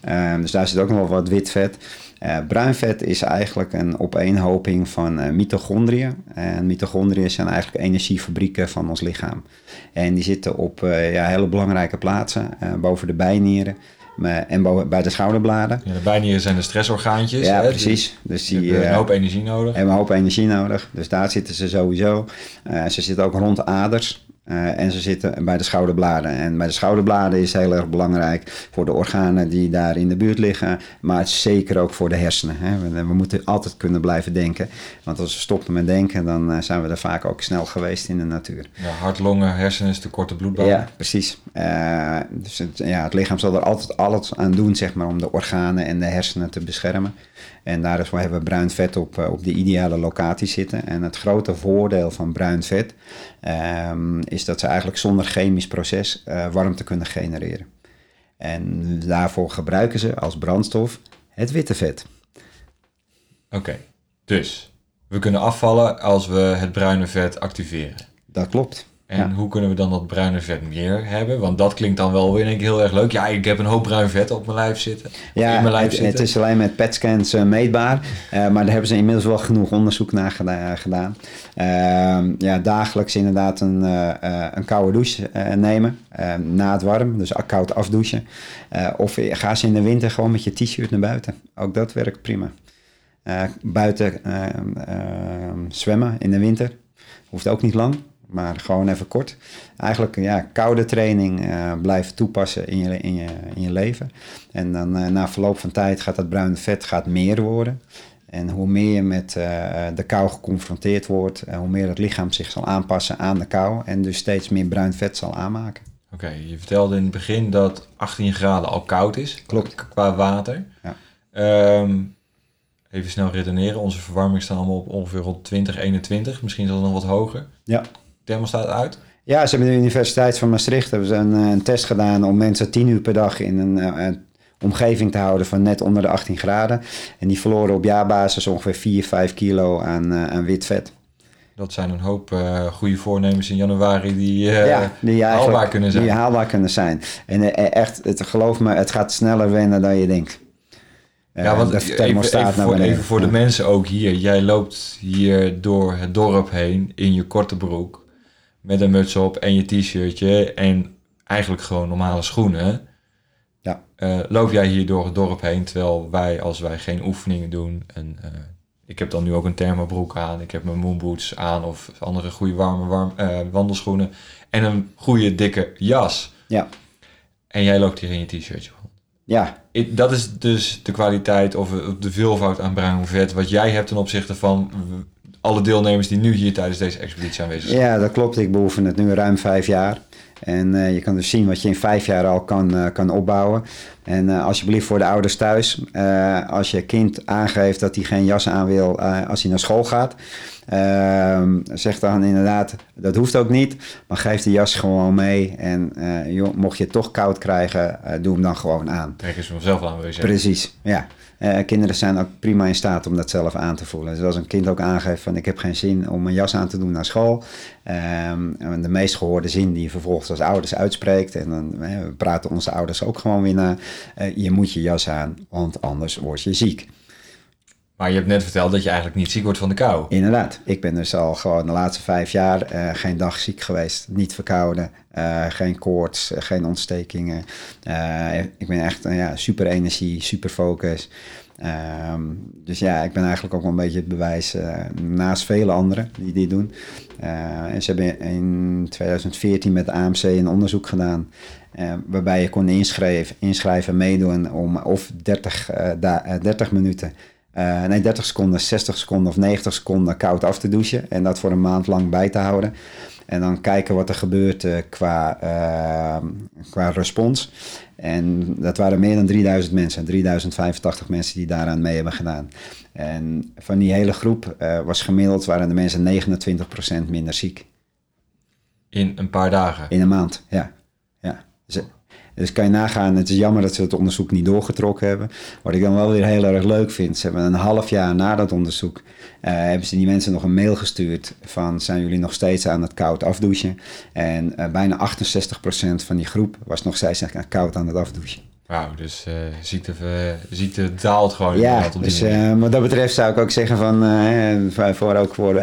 Ehm, dus daar zit ook nog wel wat wit vet. Uh, bruin vet is eigenlijk een opeenhoping van uh, mitochondriën. En mitochondriën zijn eigenlijk energiefabrieken van ons lichaam. En die zitten op uh, ja, hele belangrijke plaatsen, boven de bijnieren en bij de schouderbladen. Ja, de bijnieren zijn de stressorgaantjes. Ja, hè? precies. Dus die hebben een hoop energie nodig. Hebben een hoop energie nodig. Dus daar zitten ze sowieso. ze zitten ook rond de aders. Uh, en ze zitten bij de schouderbladen. En bij de schouderbladen is heel erg belangrijk voor de organen die daar in de buurt liggen. Maar zeker ook voor de hersenen. Hè. We, we, moeten altijd kunnen blijven denken. Want als we stoppen met denken, dan uh, zijn we er vaak ook snel geweest in de natuur. Ja, hart, longen, hersenen is de korte bloedbaan. Ja, precies. Uh, dus het, ja, het lichaam zal er altijd alles aan doen zeg maar, om de organen en de hersenen te beschermen. En daar is, hebben we bruin vet op, op de ideale locatie zitten. En het grote voordeel van bruin vet um, is dat ze eigenlijk zonder chemisch proces uh, warmte kunnen genereren. En daarvoor gebruiken ze als brandstof het witte vet. Oké, dus we kunnen afvallen als we het bruine vet activeren. Dat klopt. En Ja. hoe kunnen we dan dat bruine vet meer hebben? Want dat klinkt dan wel weer één keer heel erg leuk. Ja, ik heb een hoop bruin vet op mijn lijf zitten. Ja, mijn lijf het, zitten. het is alleen met PET-scans eh, meetbaar. Eh, maar daar hebben ze inmiddels wel genoeg onderzoek naar geda- gedaan. Ehm, ja, dagelijks inderdaad een, eh, eh, een koude douche eh, nemen. eh, na het warm, dus koud afdouchen. Eh, of ga ze in de winter gewoon met je t-shirt naar buiten. Ook dat werkt prima. Eh, buiten ehm, ehm, zwemmen in de winter. Hoeft ook niet lang, maar gewoon even kort. Eigenlijk ja, koude training eh blijven toepassen in je, in, je, in je leven. En dan eh, na verloop van tijd gaat dat bruine vet gaat meer worden. En hoe meer je met eh, de kou geconfronteerd wordt, hoe meer het lichaam zich zal aanpassen aan de kou. En dus steeds meer bruin vet zal aanmaken. Oké, je vertelde in het begin dat 18 graden al koud is. Klopt. Qua water. Ja. Ehm, even snel redeneren. Onze verwarming staat allemaal op ongeveer rond 20, 21. Misschien zelfs nog wat hoger. Ja. Thermostaat uit. Ja, ze hebben de Universiteit van Maastricht hebben ze een, eh, een test gedaan om mensen 10 uur per dag in een, eh, een omgeving te houden van net onder de 18 graden. En die verloren op jaarbasis ongeveer 4, 5 kilo aan, eh, aan wit vet. Dat zijn een hoop goede voornemens in januari die ja, die eigenlijk- haalbaar kunnen zijn. Die haalbaar kunnen zijn. En echt, het, geloof me, het gaat sneller wennen dan je denkt. Ja, want de even, thermostaat even voor, even voor de mensen ook hier. Jij loopt hier door het dorp heen in je korte broek. Met een muts op en je t-shirtje en eigenlijk gewoon normale schoenen. Ja. Eh, loop jij hier door het dorp heen terwijl wij, als wij geen oefeningen doen... En, eh, ik heb dan nu ook een thermobroek aan. Ik heb mijn moonboots aan of andere goede warme warm, eh, wandelschoenen. En een goede dikke jas. Ja. En jij loopt hier in je t-shirtje rond. Ja, Ik- dat is dus de kwaliteit of de veelvoud aan bruin vet wat jij hebt ten opzichte van alle deelnemers die nu hier tijdens deze expeditie aanwezig zijn. Ja, dat klopt. Ik beoefen het nu ruim vijf jaar. En eh, je kan dus zien wat je in vijf jaar al kan, eh, kan opbouwen. En eh, alsjeblieft voor de ouders thuis, als je kind aangeeft dat hij geen jas aan wil als hij naar school gaat, ehm, zeg dan inderdaad, dat hoeft ook niet, maar geef de jas gewoon mee. En joh, mocht je het toch koud krijgen, doe hem dan gewoon aan. Trek eens vanzelf aan, wil je zeggen. Precies, ja. Eh, kinderen zijn ook prima in staat om dat zelf aan te voelen. Dus als een kind ook aangeeft van ik heb geen zin om een jas aan te doen naar school. ehm, de meest gehoorde zin die je vervolgens als ouders uitspreekt. En dan we praten onze ouders ook gewoon weer na. eh, je moet je jas aan, want anders word je ziek. Maar je hebt net verteld dat je eigenlijk niet ziek wordt van de kou. Inderdaad, ik ben dus al gewoon de laatste vijf jaar eh, geen dag ziek geweest. Niet verkouden, eh, geen koorts, eh, geen ontstekingen. Ik ben echt ja, super energie, super focus. Ehm, dus ja, ik ben eigenlijk ook wel een beetje het bewijs naast vele anderen die dit doen. En ze hebben in 2014 met AMC een onderzoek gedaan. waarbij je kon inschrijven, inschrijven meedoen om of 30, eh, da- eh, 30 minuten eh, nee, 30 seconden, 60 seconden of 90 seconden koud af te douchen. En dat voor een maand lang bij te houden. En dan kijken wat er gebeurt eh, qua, eh, qua respons. En dat waren meer dan 3000 mensen. 3085 mensen die daaraan mee hebben gedaan. En van die hele groep eh, was gemiddeld waren de mensen 29% minder ziek. In een paar dagen. In een maand, ja. ja. Dus, dus kan je nagaan, het is jammer dat ze het onderzoek niet doorgetrokken hebben. Wat ik dan wel weer heel erg leuk vind, ze hebben een half jaar na dat onderzoek, eh, hebben ze die mensen nog een mail gestuurd van zijn jullie nog steeds aan het koud afdouchen? En eh, bijna 68% van die groep was nog steeds koud aan het afdouchen. Wauw, dus eh, ziekte, ziekte daalt gewoon Ja, op dus wat dat betreft zou ik ook zeggen van, voor, ook voor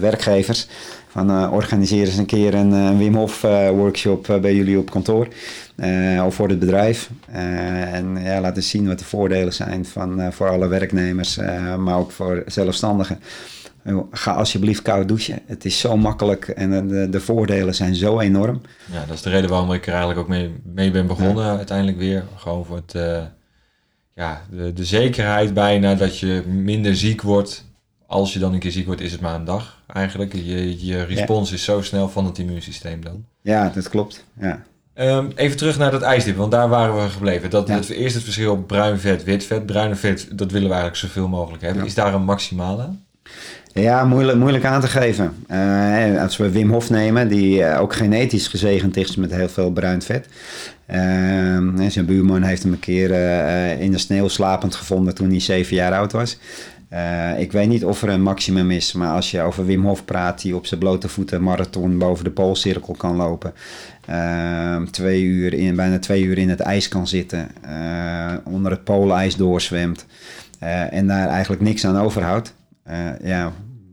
werkgevers, van organiseer eens een keer een Wim Hof workshop bij jullie op kantoor eh, of voor het bedrijf. Eh, en ja, laat eens zien wat de voordelen zijn van, eh, voor alle werknemers, maar ook voor zelfstandigen. Ga alsjeblieft koud douchen. Het is zo makkelijk en de, de voordelen zijn zo enorm. Ja, dat is de reden waarom ik er eigenlijk ook mee, mee ben begonnen uiteindelijk weer. Gewoon voor het, ja, de, de zekerheid bijna dat je minder ziek wordt. Als je dan een keer ziek wordt, is het maar een dag eigenlijk. Je, je respons is zo snel van het immuunsysteem dan. Ja, dat klopt. Ja. Ehm, even terug naar dat ijsdip, want daar waren we gebleven. Dat, Ja. het, eerst het verschil bruin vet, wit vet. Bruine vet, dat willen we eigenlijk zoveel mogelijk hebben. Ja. Is daar een maximale? Ja, moeilijk, moeilijk aan te geven. Eh, als we Wim Hof nemen, die eh, ook genetisch gezegend is met heel veel bruin vet. En zijn buurman heeft hem een keer eh, in de sneeuw slapend gevonden toen hij zeven jaar oud was. Uh, ik weet niet of er een maximum is, maar als je over Wim Hof praat, die op zijn blote voeten marathon boven de poolcirkel kan lopen, uh, twee uur in, bijna twee uur in het ijs kan zitten, uh, onder het poolijs doorzwemt en daar eigenlijk niks aan overhoudt. ja,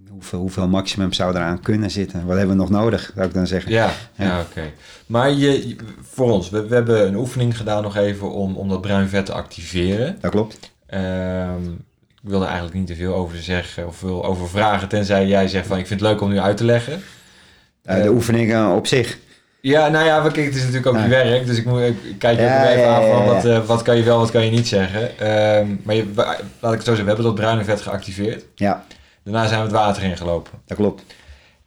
hoeveel, hoeveel maximum zou eraan kunnen zitten? Wat hebben we nog nodig, zou ik dan zeggen? Ja, ja. oké. Maar je, voor ons, we, we, hebben een oefening gedaan nog even om, om dat bruin vet te activeren. Dat klopt. Um, ik wil er eigenlijk niet te veel over zeggen of veel over vragen, tenzij jij zegt van ik vind het leuk om nu uit te leggen. Uh, de uh, oefeningen op zich. Ja, nou ja, kijk, het is natuurlijk ook je werk, dus ik, moet, ik kijk je ja, ook even ja, aan van wat, uh, wat kan je wel, wat kan je niet zeggen. Uh, maar je, laat ik het zo zeggen, we hebben dat bruine vet geactiveerd. Ja. Daarna zijn we het water ingelopen. Dat klopt.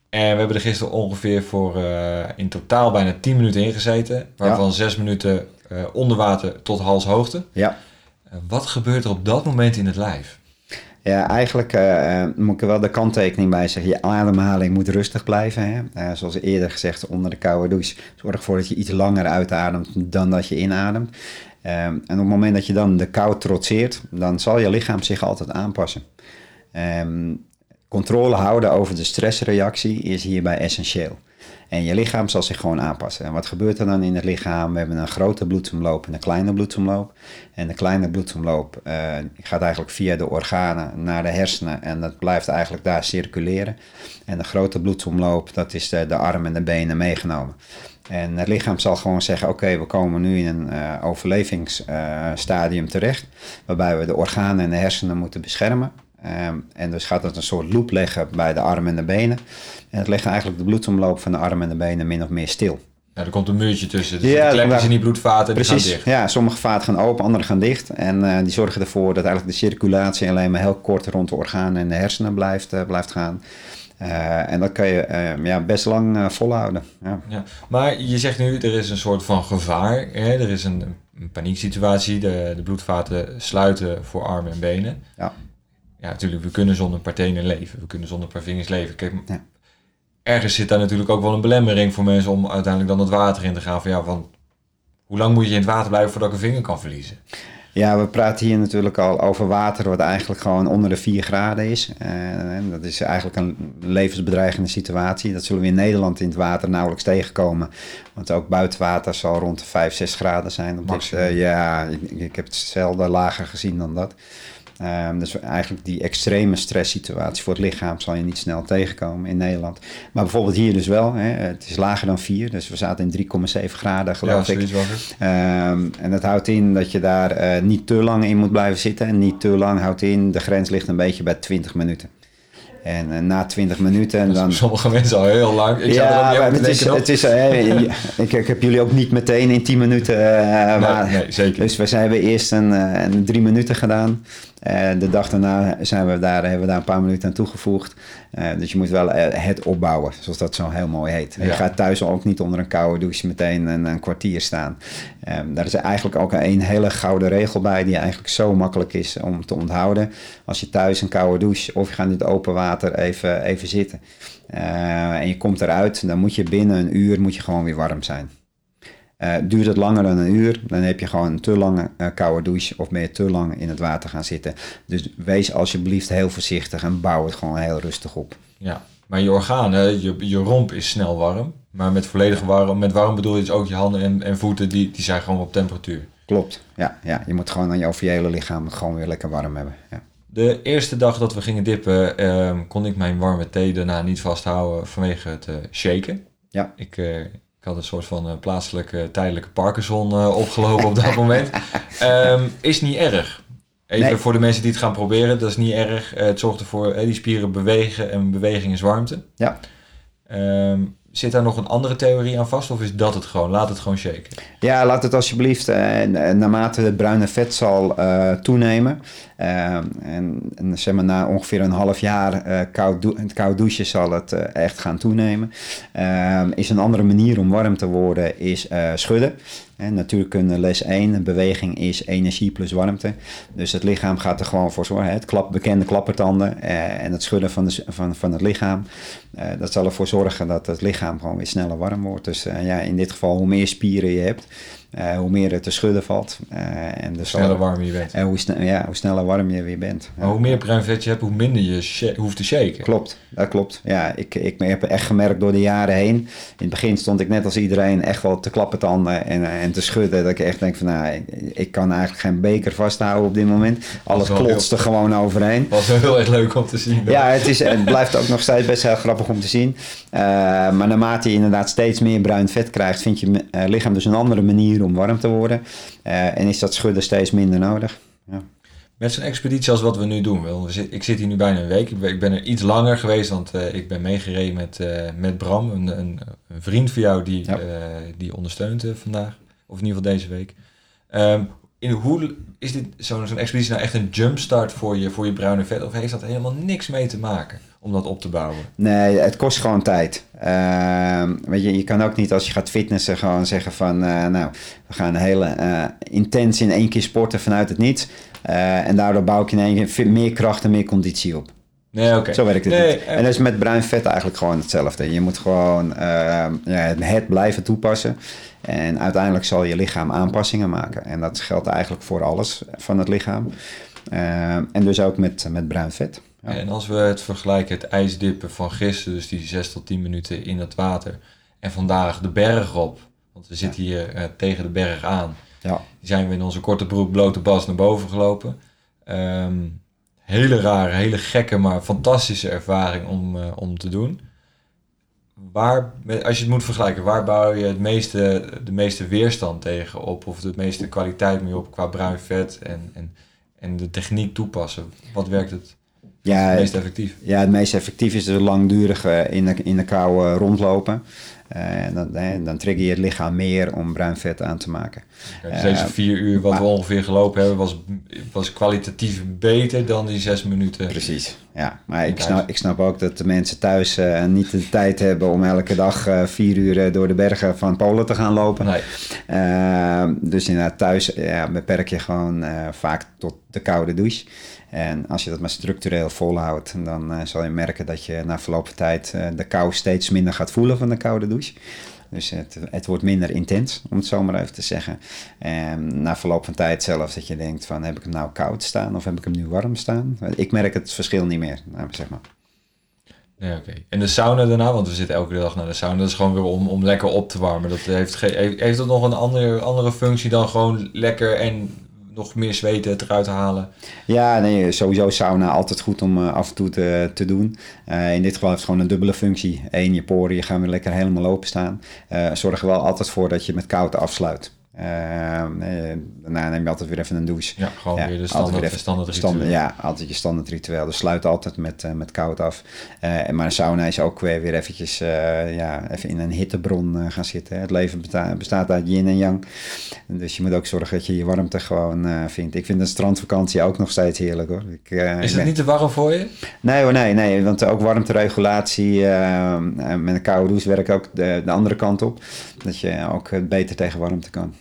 En we hebben er gisteren ongeveer voor uh, in totaal bijna 10 minuten ingezeten. Waarvan ja. 6 minuten onder water tot halshoogte. Ja. Wat gebeurt er op dat moment in het lijf? Ja, eigenlijk uh, moet ik er wel de kanttekening bij zeggen. Je ademhaling moet rustig blijven. Hè? Uh, zoals eerder gezegd, onder de koude douche. Zorg ervoor dat je iets langer uitademt dan dat je inademt. En op het moment dat je dan de kou trotseert, dan zal je lichaam zich altijd aanpassen. Um, controle houden over de stressreactie is hierbij essentieel. En je lichaam zal zich gewoon aanpassen. En wat gebeurt er dan in het lichaam? We hebben een grote bloedsomloop en een kleine bloedsomloop. En de kleine bloedsomloop uh, gaat eigenlijk via de organen naar de hersenen. En dat blijft eigenlijk daar circuleren. En de grote bloedsomloop, dat is de, de arm en de benen meegenomen. En het lichaam zal gewoon zeggen: Oké, we komen nu in een uh, overlevingsstadium terecht. Waarbij we de organen en de hersenen moeten beschermen. Um, en dus gaat het een soort loop leggen bij de armen en de benen. En het legt eigenlijk de bloedsomloop van de armen en de benen min of meer stil. Ja, er komt een muurtje tussen. Dus ja, de klepjes in die bloedvaten die precies, gaan dicht. Ja, sommige vaten gaan open, andere gaan dicht. En uh, die zorgen ervoor dat eigenlijk de circulatie alleen maar heel kort rond de organen en de hersenen blijft, uh, blijft gaan. Uh, en dat kan je ja, best lang volhouden. Ja. ja. Maar je zegt nu, er is een soort van gevaar. Hè? Er is een, een panieksituatie. De, de bloedvaten sluiten voor armen en benen. Ja ja, natuurlijk, we kunnen zonder een paar tenen leven. We kunnen zonder paar vingers leven. Kijk, ja. ergens zit daar natuurlijk ook wel een belemmering voor mensen om uiteindelijk dan het water in te gaan. Van ja, van hoe lang moet je in het water blijven voordat ik een vinger kan verliezen? Ja, we praten hier natuurlijk al over water wat eigenlijk gewoon onder de 4 graden is. Uh, dat is eigenlijk een levensbedreigende situatie. Dat zullen we in Nederland in het water nauwelijks tegenkomen. Want ook buitenwater zal rond de 5, 6 graden zijn. Dus, uh, ja, ik, ik, heb het zelden lager gezien dan dat. Um, dus eigenlijk die extreme stresssituatie voor het lichaam zal je niet snel tegenkomen in Nederland. Maar bijvoorbeeld hier dus wel. Hè, het is lager dan 4, dus we zaten in 3,7 graden geloof ja, ik. Um, en dat houdt in dat je daar uh, niet te lang in moet blijven zitten. En niet te lang houdt in, de grens ligt een beetje bij 20 minuten. En uh, na 20 minuten en dan... Sommige mensen al heel lang. Ik ja, zou er het, is, het is, uh, ik, ik, heb jullie ook niet meteen in 10 minuten... Uh, nee, maar, nee, zeker. Dus we hebben eerst een, een drie minuten gedaan. Uh, de dag daarna zijn we daar, hebben we daar een paar minuten aan toegevoegd. Uh, dus je moet wel uh, het opbouwen, zoals dat zo heel mooi heet. Ja. Je gaat thuis ook niet onder een koude douche meteen een, een kwartier staan. Um, daar is eigenlijk ook een hele gouden regel bij, die eigenlijk zo makkelijk is om te onthouden. Als je thuis een koude douche of je gaat in het open water even, even zitten en je komt eruit, dan moet je binnen een uur moet je gewoon weer warm zijn. Uh, duurt het langer dan een uur, dan heb je gewoon een te lange uh, koude douche of ben je te lang in het water gaan zitten. Dus wees alsjeblieft heel voorzichtig en bouw het gewoon heel rustig op. Ja, maar je organen, je, je romp is snel warm. Maar met volledig warm, met warm bedoel je dus ook je handen en, en voeten, die, die zijn gewoon op temperatuur. Klopt, ja, ja. Je moet gewoon aan je hele lichaam het gewoon weer lekker warm hebben. Ja. De eerste dag dat we gingen dippen, eh, kon ik mijn warme thee daarna niet vasthouden vanwege het shaken. Ja. Ik ik had een soort van uh, plaatselijke tijdelijke Parkinson uh, opgelopen op dat moment. Um, [laughs] is niet erg. Even nee. voor de mensen die het gaan proberen, dat is niet erg. Uh, het zorgt ervoor, die spieren bewegen en beweging is warmte. Ja. Um, Zit daar nog een andere theorie aan vast of is dat het gewoon? Laat het gewoon shaken. Ja, laat het alsjeblieft. Uh, naarmate het bruine vet zal uh, toenemen. Uh, en, en, zeg maar na ongeveer een half jaar koud, dou koud douchen zal het echt gaan toenemen. is een andere manier om warm te worden is schudden. En natuurkunde les 1, beweging is energie plus warmte. Dus het lichaam gaat er gewoon voor zorgen. Het klap, bekende klappertanden eh, en het schudden van, de, van, van het lichaam. Eh, dat zal ervoor zorgen dat het lichaam gewoon weer sneller warm wordt. Dus uh, ja, in dit geval, hoe meer spieren je hebt, eh, hoe meer er te schudden valt. Eh, en dus Hoe sneller warm je bent. En hoe, ja, hoe sneller warm je weer bent. Maar hoe meer bruin vet je hebt, hoe minder je hoeft te shaken. Klopt, dat klopt. Ja, ik, ik heb echt gemerkt door de jaren heen. In het begin stond ik net als iedereen echt wel te klappen tanden en, en te schudden. Dat ik echt denk van, nou, ik, kan eigenlijk geen beker vasthouden op dit moment. Alles wel klotst er gewoon overheen. was heel erg leuk om te zien. Ja, het, is, het blijft ook nog steeds best heel grappig om te zien. Uh, maar naarmate je inderdaad steeds meer bruin vet krijgt, vindt je lichaam dus een andere manier om warm te worden. Uh, en is dat schudden steeds minder nodig. Ja. Met zo'n expeditie als wat we nu doen. Ik zit hier nu bijna een week. Ik ben er iets langer geweest, want uh, ik ben meegereden met, uh, met Bram, een, een, een, vriend van jou die, ja. die ondersteunt vandaag. Of in ieder geval deze week. Um, in hoe is dit zo'n zo'n expeditie nou echt een jumpstart voor je, voor je bruine vet? Of heeft dat helemaal niks mee te maken om dat op te bouwen? Nee, het kost gewoon tijd. Uh, weet je, je kan ook niet als je gaat fitnessen gewoon zeggen van... Uh, nou, we gaan hele uh, intens in één keer sporten vanuit het niets. Uh, en daardoor bouw ik in één keer meer kracht en meer conditie op. Nee, oké. Okay. Zo werkt het nee, niet. En dat is met bruin vet eigenlijk gewoon hetzelfde. Je moet gewoon ja, het blijven toepassen. En uiteindelijk zal je lichaam aanpassingen maken. En dat geldt eigenlijk voor alles van het lichaam. Uh, en dus ook met, met bruin vet. Ja. En als we het vergelijken, het ijsdippen van gisteren, dus die 6 tot 10 minuten in het water. En vandaag de berg op, want we zitten hier uh, tegen de berg aan. Ja. Zijn we in onze korte broek, blote bas naar boven gelopen. Um, hele rare, hele gekke, maar fantastische ervaring om, uh, om te doen waar, als je het moet vergelijken, waar bouw je het meeste, de meeste weerstand tegen op? Of de meeste kwaliteit mee op qua bruin vet en, en, en de techniek toepassen? Wat werkt het, ja, het meest effectief? Ja, het meest effectief is de langdurige in de, in de kou rondlopen. Uh, en dan, eh, dan trigger je het lichaam meer om bruin vet aan te maken. Dus deze vier uur wat maar, we ongeveer gelopen hebben, was, was kwalitatief beter dan die zes minuten. Precies, ja. Maar ik snap, ik snap ook dat de mensen thuis uh, niet de tijd hebben om elke dag uh, vier uur door de bergen van Polen te gaan lopen. Nee. dus inderdaad, thuis ja, beperk je gewoon vaak tot de koude douche. En als je dat maar structureel volhoudt, dan uh, zal je merken dat je na verloop van tijd uh, de kou steeds minder gaat voelen van de koude douche. Dus het, het wordt minder intens, om het zo maar even te zeggen. En na verloop van tijd zelfs dat je denkt van heb ik hem nou koud staan of heb ik hem nu warm staan? Ik merk het verschil niet meer, zeg maar. Ja, oké. En de sauna daarna, want we zitten elke dag naar de sauna. Dat is gewoon weer om, om lekker op te warmen. Dat heeft, heeft, heeft dat nog een andere, andere functie dan gewoon lekker en nog meer zweten eruit halen? Ja, nee, sowieso sauna altijd goed om uh, af en toe te, te doen. Uh, in dit geval heeft het gewoon een dubbele functie. Eén, je poriën gaan weer lekker helemaal openstaan. Uh, zorg er wel altijd voor dat je met koud afsluit. Uh, daarna neem je altijd weer even een douche. Ja, gewoon ja, weer de standaard, even, standaard. Stand, ja, altijd je standaard ritueel. Dus sluit altijd met, uh, met koud af. Uh, maar een sauna is ook weer, weer eventjes ja, even in een hittebron gaan zitten. Het leven besta bestaat uit yin en yang. Dus je moet ook zorgen dat je je warmte gewoon vindt. Ik vind een strandvakantie ook nog steeds heerlijk hoor. Ik, is het ben... niet te warm voor je? Nee hoor, nee, nee. Want ook warmteregulatie met een koude douche werkt ook de, de andere kant op. Dat je ook beter tegen warmte kan.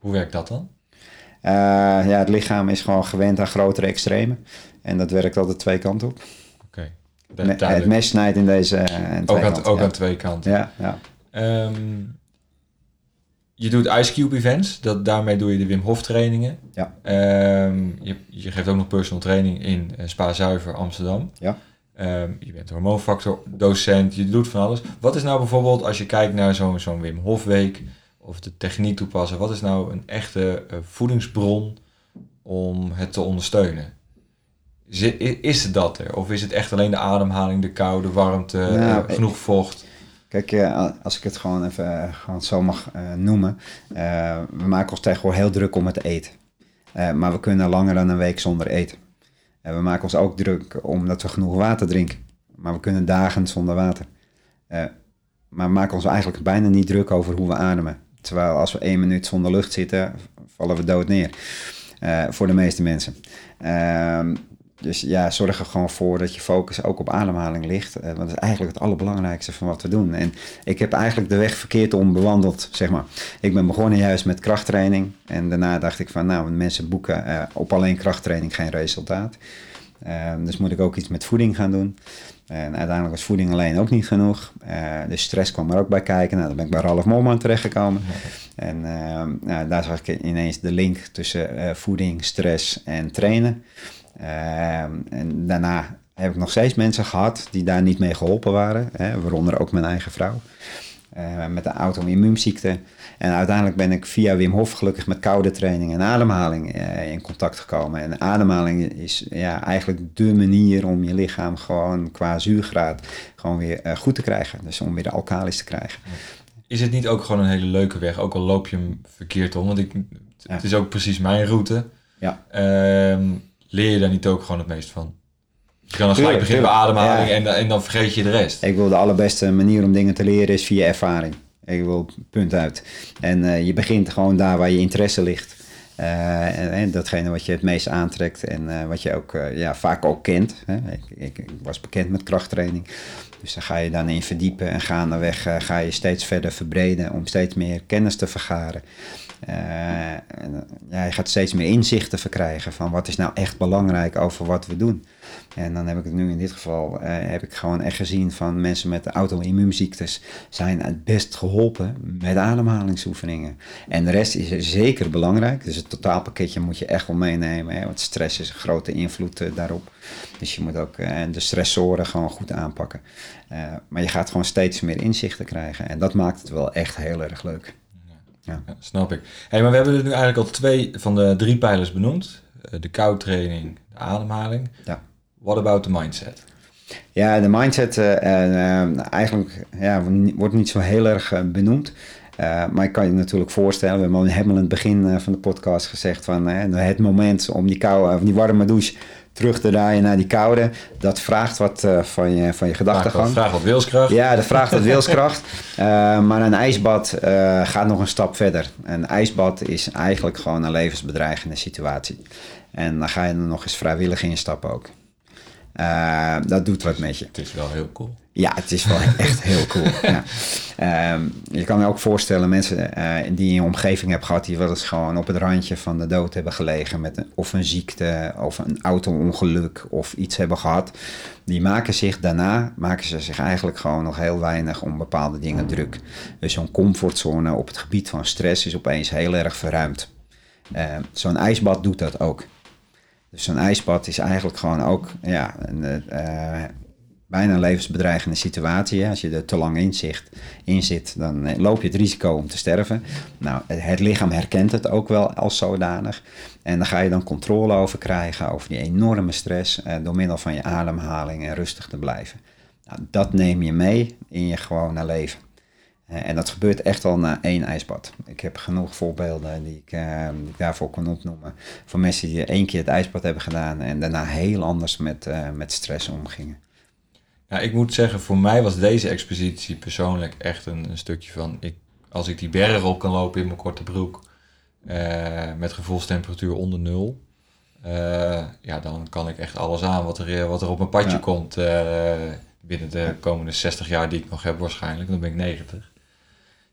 Hoe werkt dat dan? Uh, ja, het lichaam is gewoon gewend aan grotere extremen. En dat werkt altijd twee kanten op. Oké. Okay. Het mes snijdt in deze uh, twee ook, aan, kanten, ook ja. aan twee kanten. Ja, ja. Um, je doet Ice Cube events. Dat, daarmee doe je de Wim Hof trainingen. Ja. Um, je, je geeft ook nog personal training in uh, Spa Zuiver Amsterdam. Ja. Um, je bent hormoonfactor docent. Je doet van alles. Wat is nou bijvoorbeeld als je kijkt naar zo'n zo'n Wim Hof week of de techniek toepassen. Wat is nou een echte uh, voedingsbron om het te ondersteunen? Is, het dat er? Of is het echt alleen de ademhaling, de kou, de warmte, nou, uh, genoeg vocht? Kijk, uh, als ik het gewoon even gewoon zo mag noemen. we maken ons tegenwoordig heel druk om het eten. maar we kunnen langer dan een week zonder eten. we maken ons ook druk omdat we genoeg water drinken. Maar we kunnen dagen zonder water. maar we maken ons eigenlijk bijna niet druk over hoe we ademen. Terwijl als we één minuut zonder lucht zitten, vallen we dood neer. Uh, voor de meeste mensen. Uh, dus ja, zorg er gewoon voor dat je focus ook op ademhaling ligt. Uh, want dat is eigenlijk het allerbelangrijkste van wat we doen. En ik heb eigenlijk de weg verkeerd om bewandeld, zeg maar. Ik ben begonnen juist met krachttraining. En daarna dacht ik van, nou, mensen boeken op alleen krachttraining geen resultaat. Ehm, dus moet ik ook iets met voeding gaan doen. En uiteindelijk was voeding alleen ook niet genoeg. Uh, dus stress kwam er ook bij kijken. Nou, dan ben ik bij Ralf Molman terechtgekomen. En ehm, nou, daar zag ik ineens de link tussen uh, voeding, stress en trainen. En daarna heb ik nog steeds mensen gehad die daar niet mee geholpen waren. Hè, waaronder ook mijn eigen vrouw. Uh, met de auto-immuunziekte. En uiteindelijk ben ik via Wim Hof gelukkig met koude training en ademhaling uh, in contact gekomen. En ademhaling is ja, eigenlijk de manier om je lichaam gewoon qua zuurgraad gewoon weer uh, goed te krijgen. Dus om weer de alkalis te krijgen. Is het niet ook gewoon een hele leuke weg, ook al loop je hem verkeerd om? Want ik, het is ook precies mijn route. Ja. Ehm, leer je daar niet ook gewoon het meest van? Je kan dan gelijk beginnen bij ademhaling en, en dan vergeet je de rest. Ik wil de allerbeste manier om dingen te leren is via ervaring. Ik wil punt uit. En uh, je begint gewoon daar waar je interesse ligt. Uh, en, en, datgene wat je het meest aantrekt en uh, wat je ook ja, vaak ook kent. Hè. Ik, ik, ik, was bekend met krachttraining. Dus daar ga je dan in verdiepen en gaandeweg ga je steeds verder verbreden om steeds meer kennis te vergaren. en, ja, je gaat steeds meer inzichten verkrijgen van wat is nou echt belangrijk over wat we doen. En dan heb ik het nu in dit geval, uh, heb ik gewoon echt gezien van mensen met auto-immuunziektes zijn het best geholpen met ademhalingsoefeningen. En de rest is zeker belangrijk. Dus het totaalpakketje moet je echt wel meenemen. Hè, want stress is een grote invloed uh, daarop. Dus je moet ook uh, de stressoren gewoon goed aanpakken. maar je gaat gewoon steeds meer inzichten krijgen. En dat maakt het wel echt heel erg leuk. Ja. ja snap ik. Hey, maar we hebben er nu eigenlijk al twee van de drie pijlers benoemd. De koudtraining, de ademhaling. Ja. What about the mindset? Ja, de mindset uh, eigenlijk ja, wordt niet zo heel erg uh, benoemd. Uh, maar ik kan je natuurlijk voorstellen, we hebben helemaal in het begin van de podcast gezegd van het moment om die, koude, of die warme douche terug te draaien naar die koude, dat vraagt wat van je, van je gedachtegang. Dat vraagt wat wilskracht. Ja, dat vraagt wat [laughs] wilskracht. maar een ijsbad gaat nog een stap verder. Een ijsbad is eigenlijk gewoon een levensbedreigende situatie. En dan ga je er nog eens vrijwillig instappen ook. Uh, dat doet wat met je. Het is wel heel cool. Ja, het is wel echt heel cool. [laughs] Ja. Uh, je kan je ook voorstellen, mensen uh, die in je omgeving hebben gehad, die wel eens gewoon op het randje van de dood hebben gelegen met een, of een ziekte of een auto-ongeluk of iets hebben gehad. Die maken zich daarna, maken ze zich eigenlijk gewoon nog heel weinig om bepaalde dingen druk. Dus zo'n comfortzone op het gebied van stress is opeens heel erg verruimd. Ehm, zo'n ijsbad doet dat ook. Dus zo'n ijsbad is eigenlijk gewoon ook ja, een, uh, bijna een levensbedreigende situatie. Als je er te lang in, zicht, in zit, dan eh, loop je het risico om te sterven. Nou, het lichaam herkent het ook wel als zodanig. En dan ga je dan controle over krijgen, over die enorme stress, door middel van je ademhaling en rustig te blijven. Nou, dat neem je mee in je gewone leven. Eh, en dat gebeurt echt al na één ijsbad. Ik heb genoeg voorbeelden die ik, uh, die ik daarvoor kan opnoemen. Van mensen die één keer het ijsbad hebben gedaan en daarna heel anders met, uh, met stress omgingen. Ik moet zeggen, voor mij was deze expositie persoonlijk echt een, een stukje van... Ik, als ik die bergen op kan lopen in mijn korte broek met gevoelstemperatuur onder nul... ja, dan kan ik echt alles aan wat er, wat er op mijn padje komt binnen de komende 60 jaar die ik nog heb waarschijnlijk. Dan ben ik 90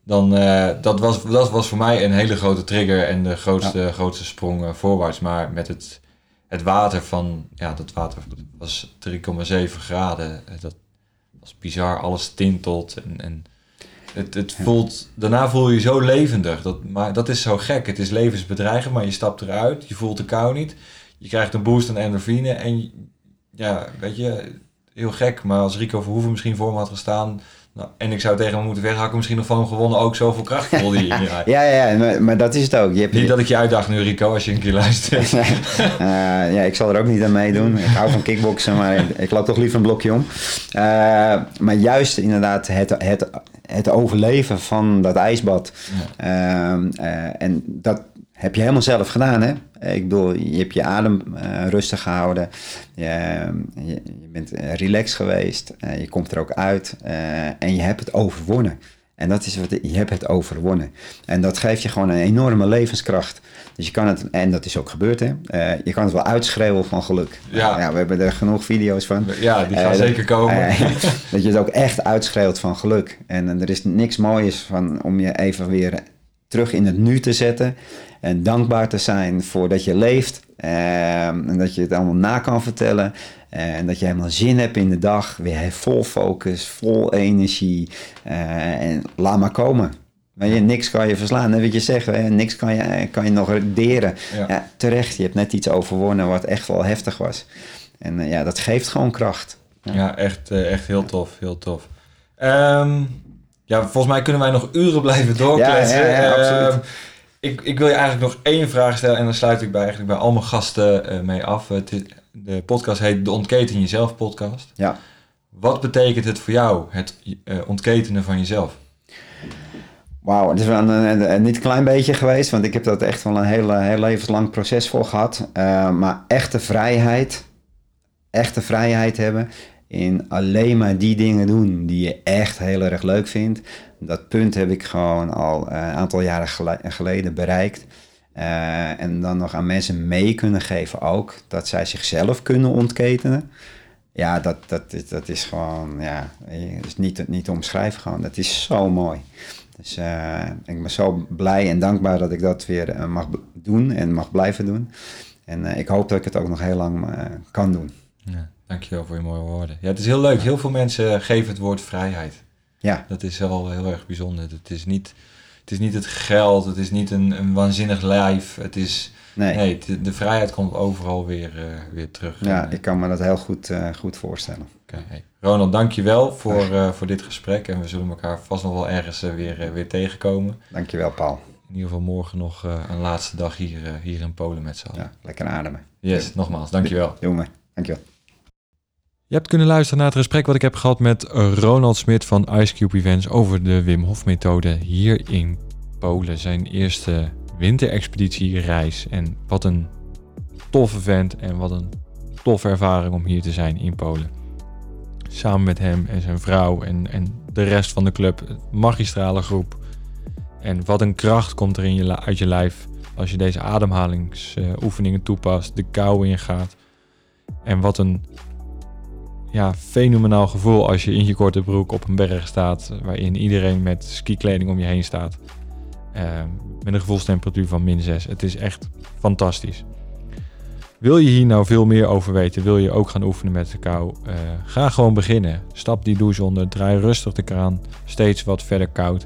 dan uh, dat, was, dat was voor mij een hele grote trigger en de grootste, grootste sprong uh, voorwaarts. Maar met het, het water van, ja, dat water was 3,7 graden. Eh, dat was bizar, alles tintelt en, en het, het voelt, daarna voel je je zo levendig. Dat, maar dat is zo gek. Het is levensbedreigend, maar je stapt eruit, je voelt de kou niet. Je krijgt een boost aan endorfine en ja, weet je, heel gek. Maar als Rico Verhoeven misschien voor me had gestaan nou, en ik zou tegen hem moeten weghakken, misschien nog van hem gewonnen, ook zoveel kracht voelde [laughs] je ja, ja, ja, maar, maar, dat is het ook. Je hebt, niet dat ik je uitdaag nu, Rico, als je een keer luistert. [laughs] uh, ja, ik zal er ook niet aan meedoen. Ik hou van kickboksen, maar ik loop toch liever een blokje om. Uh, maar juist inderdaad het, het, het overleven van dat ijsbad. Ja. Uh, en dat, heb je helemaal zelf gedaan, hè? Ik bedoel, je hebt je adem uh, rustig gehouden. Je, je, je bent eh, relaxed geweest. Uh, je komt er ook uit. en je hebt het overwonnen. En dat is wat je hebt het overwonnen. En dat geeft je gewoon een enorme levenskracht. Dus je kan het, en dat is ook gebeurd, hè? je kan het wel uitschreeuwen van geluk. Ja. ja we hebben er genoeg video's van. Ja, die gaan zeker komen. [laughs] dat je het ook echt uitschreeuwt van geluk. En, er is niks moois van om je even weer terug in het nu te zetten. En dankbaar te zijn voor dat je leeft Ehm, en dat je het allemaal na kan vertellen. En dat je helemaal zin hebt in de dag. Weer vol focus, vol energie. Eh, en laat maar komen. Weet je, niks kan je verslaan. Net wat je zegt, hè, niks kan je, kan je nog rederen. Ja. Ja. terecht, je hebt net iets overwonnen wat echt wel heftig was. En eh, ja, dat geeft gewoon kracht. Ja, echt, eh, echt heel tof, heel tof. Ehm, ja, volgens mij kunnen wij nog uren blijven doorkletsen. Ja, ja, ja, absoluut. Ehm, ik, ik wil je eigenlijk nog één vraag stellen en dan sluit ik bij, eigenlijk bij al mijn gasten eh, mee af. Het de podcast heet De Ontketen Jezelf podcast. Ja. Wat betekent het voor jou, het eh, ontketenen van jezelf? Wauw, het is wel een, een- een niet klein beetje geweest, want ik heb dat echt wel een heel, heel levenslang proces voor gehad. Eh, maar echte vrijheid, echte vrijheid hebben in alleen maar die dingen doen die je echt heel erg leuk vindt. Dat punt heb ik gewoon al eh, een aantal jaren gele- geleden bereikt. Eh, en dan nog aan mensen mee kunnen geven ook, dat zij zichzelf kunnen ontketenen. Ja, dat, dat, dat is gewoon, ja, is niet, niet te omschrijven gewoon. Dat is zo mooi. Dus eh, ik ben zo blij en dankbaar dat ik dat weer mag doen en mag blijven doen. En ik hoop dat ik het ook nog heel lang kan doen. Ja, dankjewel voor je mooie woorden. Ja, het is heel leuk. Heel veel mensen geven het woord vrijheid. Ja, Dat is wel heel erg bijzonder. Het is niet het, is niet het geld, het is niet een, een waanzinnig lijf. Het is, nee. nee, de, de vrijheid komt overal weer, eh, weer terug. Ja, En, eh, ik kan me dat heel goed, eh, goed voorstellen. oké, hey. Ronald, dankjewel voor, eh, voor dit gesprek. En we zullen elkaar vast nog wel ergens weer, weer tegenkomen. Dankjewel, Paul. In ieder geval morgen nog een laatste dag hier, hier in Polen met z'n allen. Ja, lekker ademen. Yes, nogmaals, dankjewel. Jongen, dankjewel. Je hebt kunnen luisteren naar het gesprek wat ik heb gehad met Ronald Smit van Ice Cube Events over de Wim Hof methode hier in Polen. Zijn eerste winterexpeditiereis. En wat een toffe vent en wat een toffe ervaring om hier te zijn in Polen. Samen met hem en zijn vrouw en, en de rest van de club. Magistrale groep. En wat een kracht komt er in je, uit je lijf als je deze ademhalingsoefeningen toepast, de kou ingaat. En wat een ja, fenomenaal gevoel als je in je korte broek op een berg staat, waarin iedereen met skikleding om je heen staat. Ehm, met een gevoelstemperatuur van min 6. Het is echt fantastisch. Wil je hier nou veel meer over weten, wil je ook gaan oefenen met de kou, eh, ga gewoon beginnen. Stap die douche onder, draai rustig de kraan, steeds wat verder koud.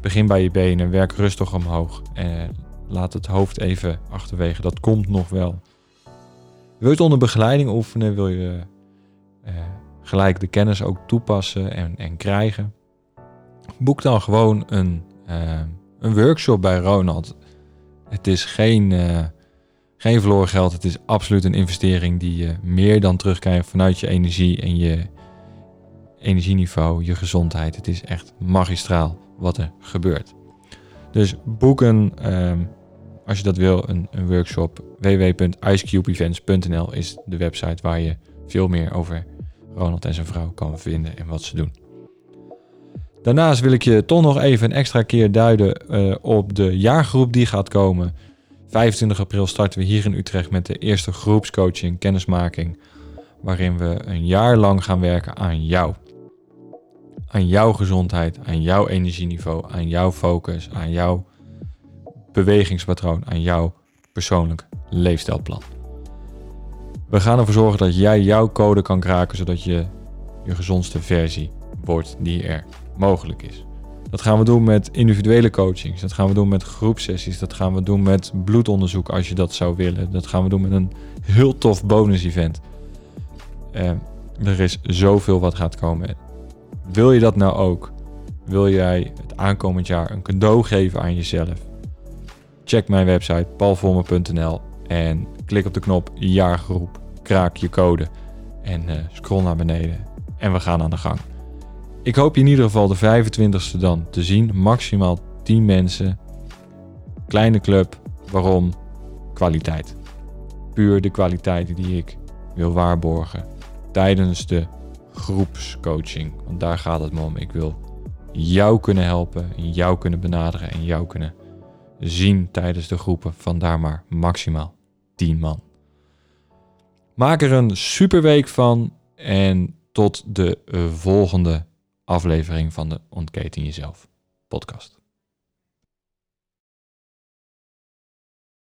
Begin bij je benen, werk rustig omhoog en laat het hoofd even achterwege. Dat komt nog wel. Wil je het onder begeleiding oefenen, wil je eh, gelijk de kennis ook toepassen en, en krijgen. Boek dan gewoon een, eh, een workshop bij Ronald. Het is geen, eh, geen verloren geld. Het is absoluut een investering die je meer dan terugkrijgt vanuit je energie en je energieniveau, je gezondheid. Het is echt magistraal wat er gebeurt. Dus boek een, ehm, als je dat wil, een, een workshop. www.icecubeevents.nl is de website waar je veel meer over Ronald en zijn vrouw kan vinden en wat ze doen. Daarnaast wil ik je toch nog even een extra keer duiden eh, op de jaargroep die gaat komen. 25 april starten we hier in Utrecht met de eerste groepscoaching, kennismaking, waarin we een jaar lang gaan werken aan jou. Aan jouw gezondheid, aan jouw energieniveau, aan jouw focus, aan jouw bewegingspatroon, aan jouw persoonlijk leefstijlplan. We gaan ervoor zorgen dat jij jouw code kan kraken, zodat je je gezondste versie wordt die er mogelijk is. Dat gaan we doen met individuele coachings, dat gaan we doen met groepsessies, dat gaan we doen met bloedonderzoek als je dat zou willen. Dat gaan we doen met een heel tof bonus event. Eh, er is zoveel wat gaat komen. Wil je dat nou ook? Wil jij het aankomend jaar een cadeau geven aan jezelf? Check mijn website paulvormer.nl en klik op de knop jaargroep, kraak je code en eh, scroll naar beneden en we gaan aan de gang. Ik hoop je in ieder geval de 25ste dan te zien, maximaal 10 mensen, kleine club, waarom? Kwaliteit. Puur de kwaliteit die ik wil waarborgen tijdens de groepscoaching, want daar gaat het me om. Ik wil jou kunnen helpen, jou kunnen benaderen en jou kunnen zien tijdens de groepen. Vandaar maar maximaal 10 man. Maak er een superweek van en tot de eh, volgende aflevering van de Ontketen Jezelf podcast.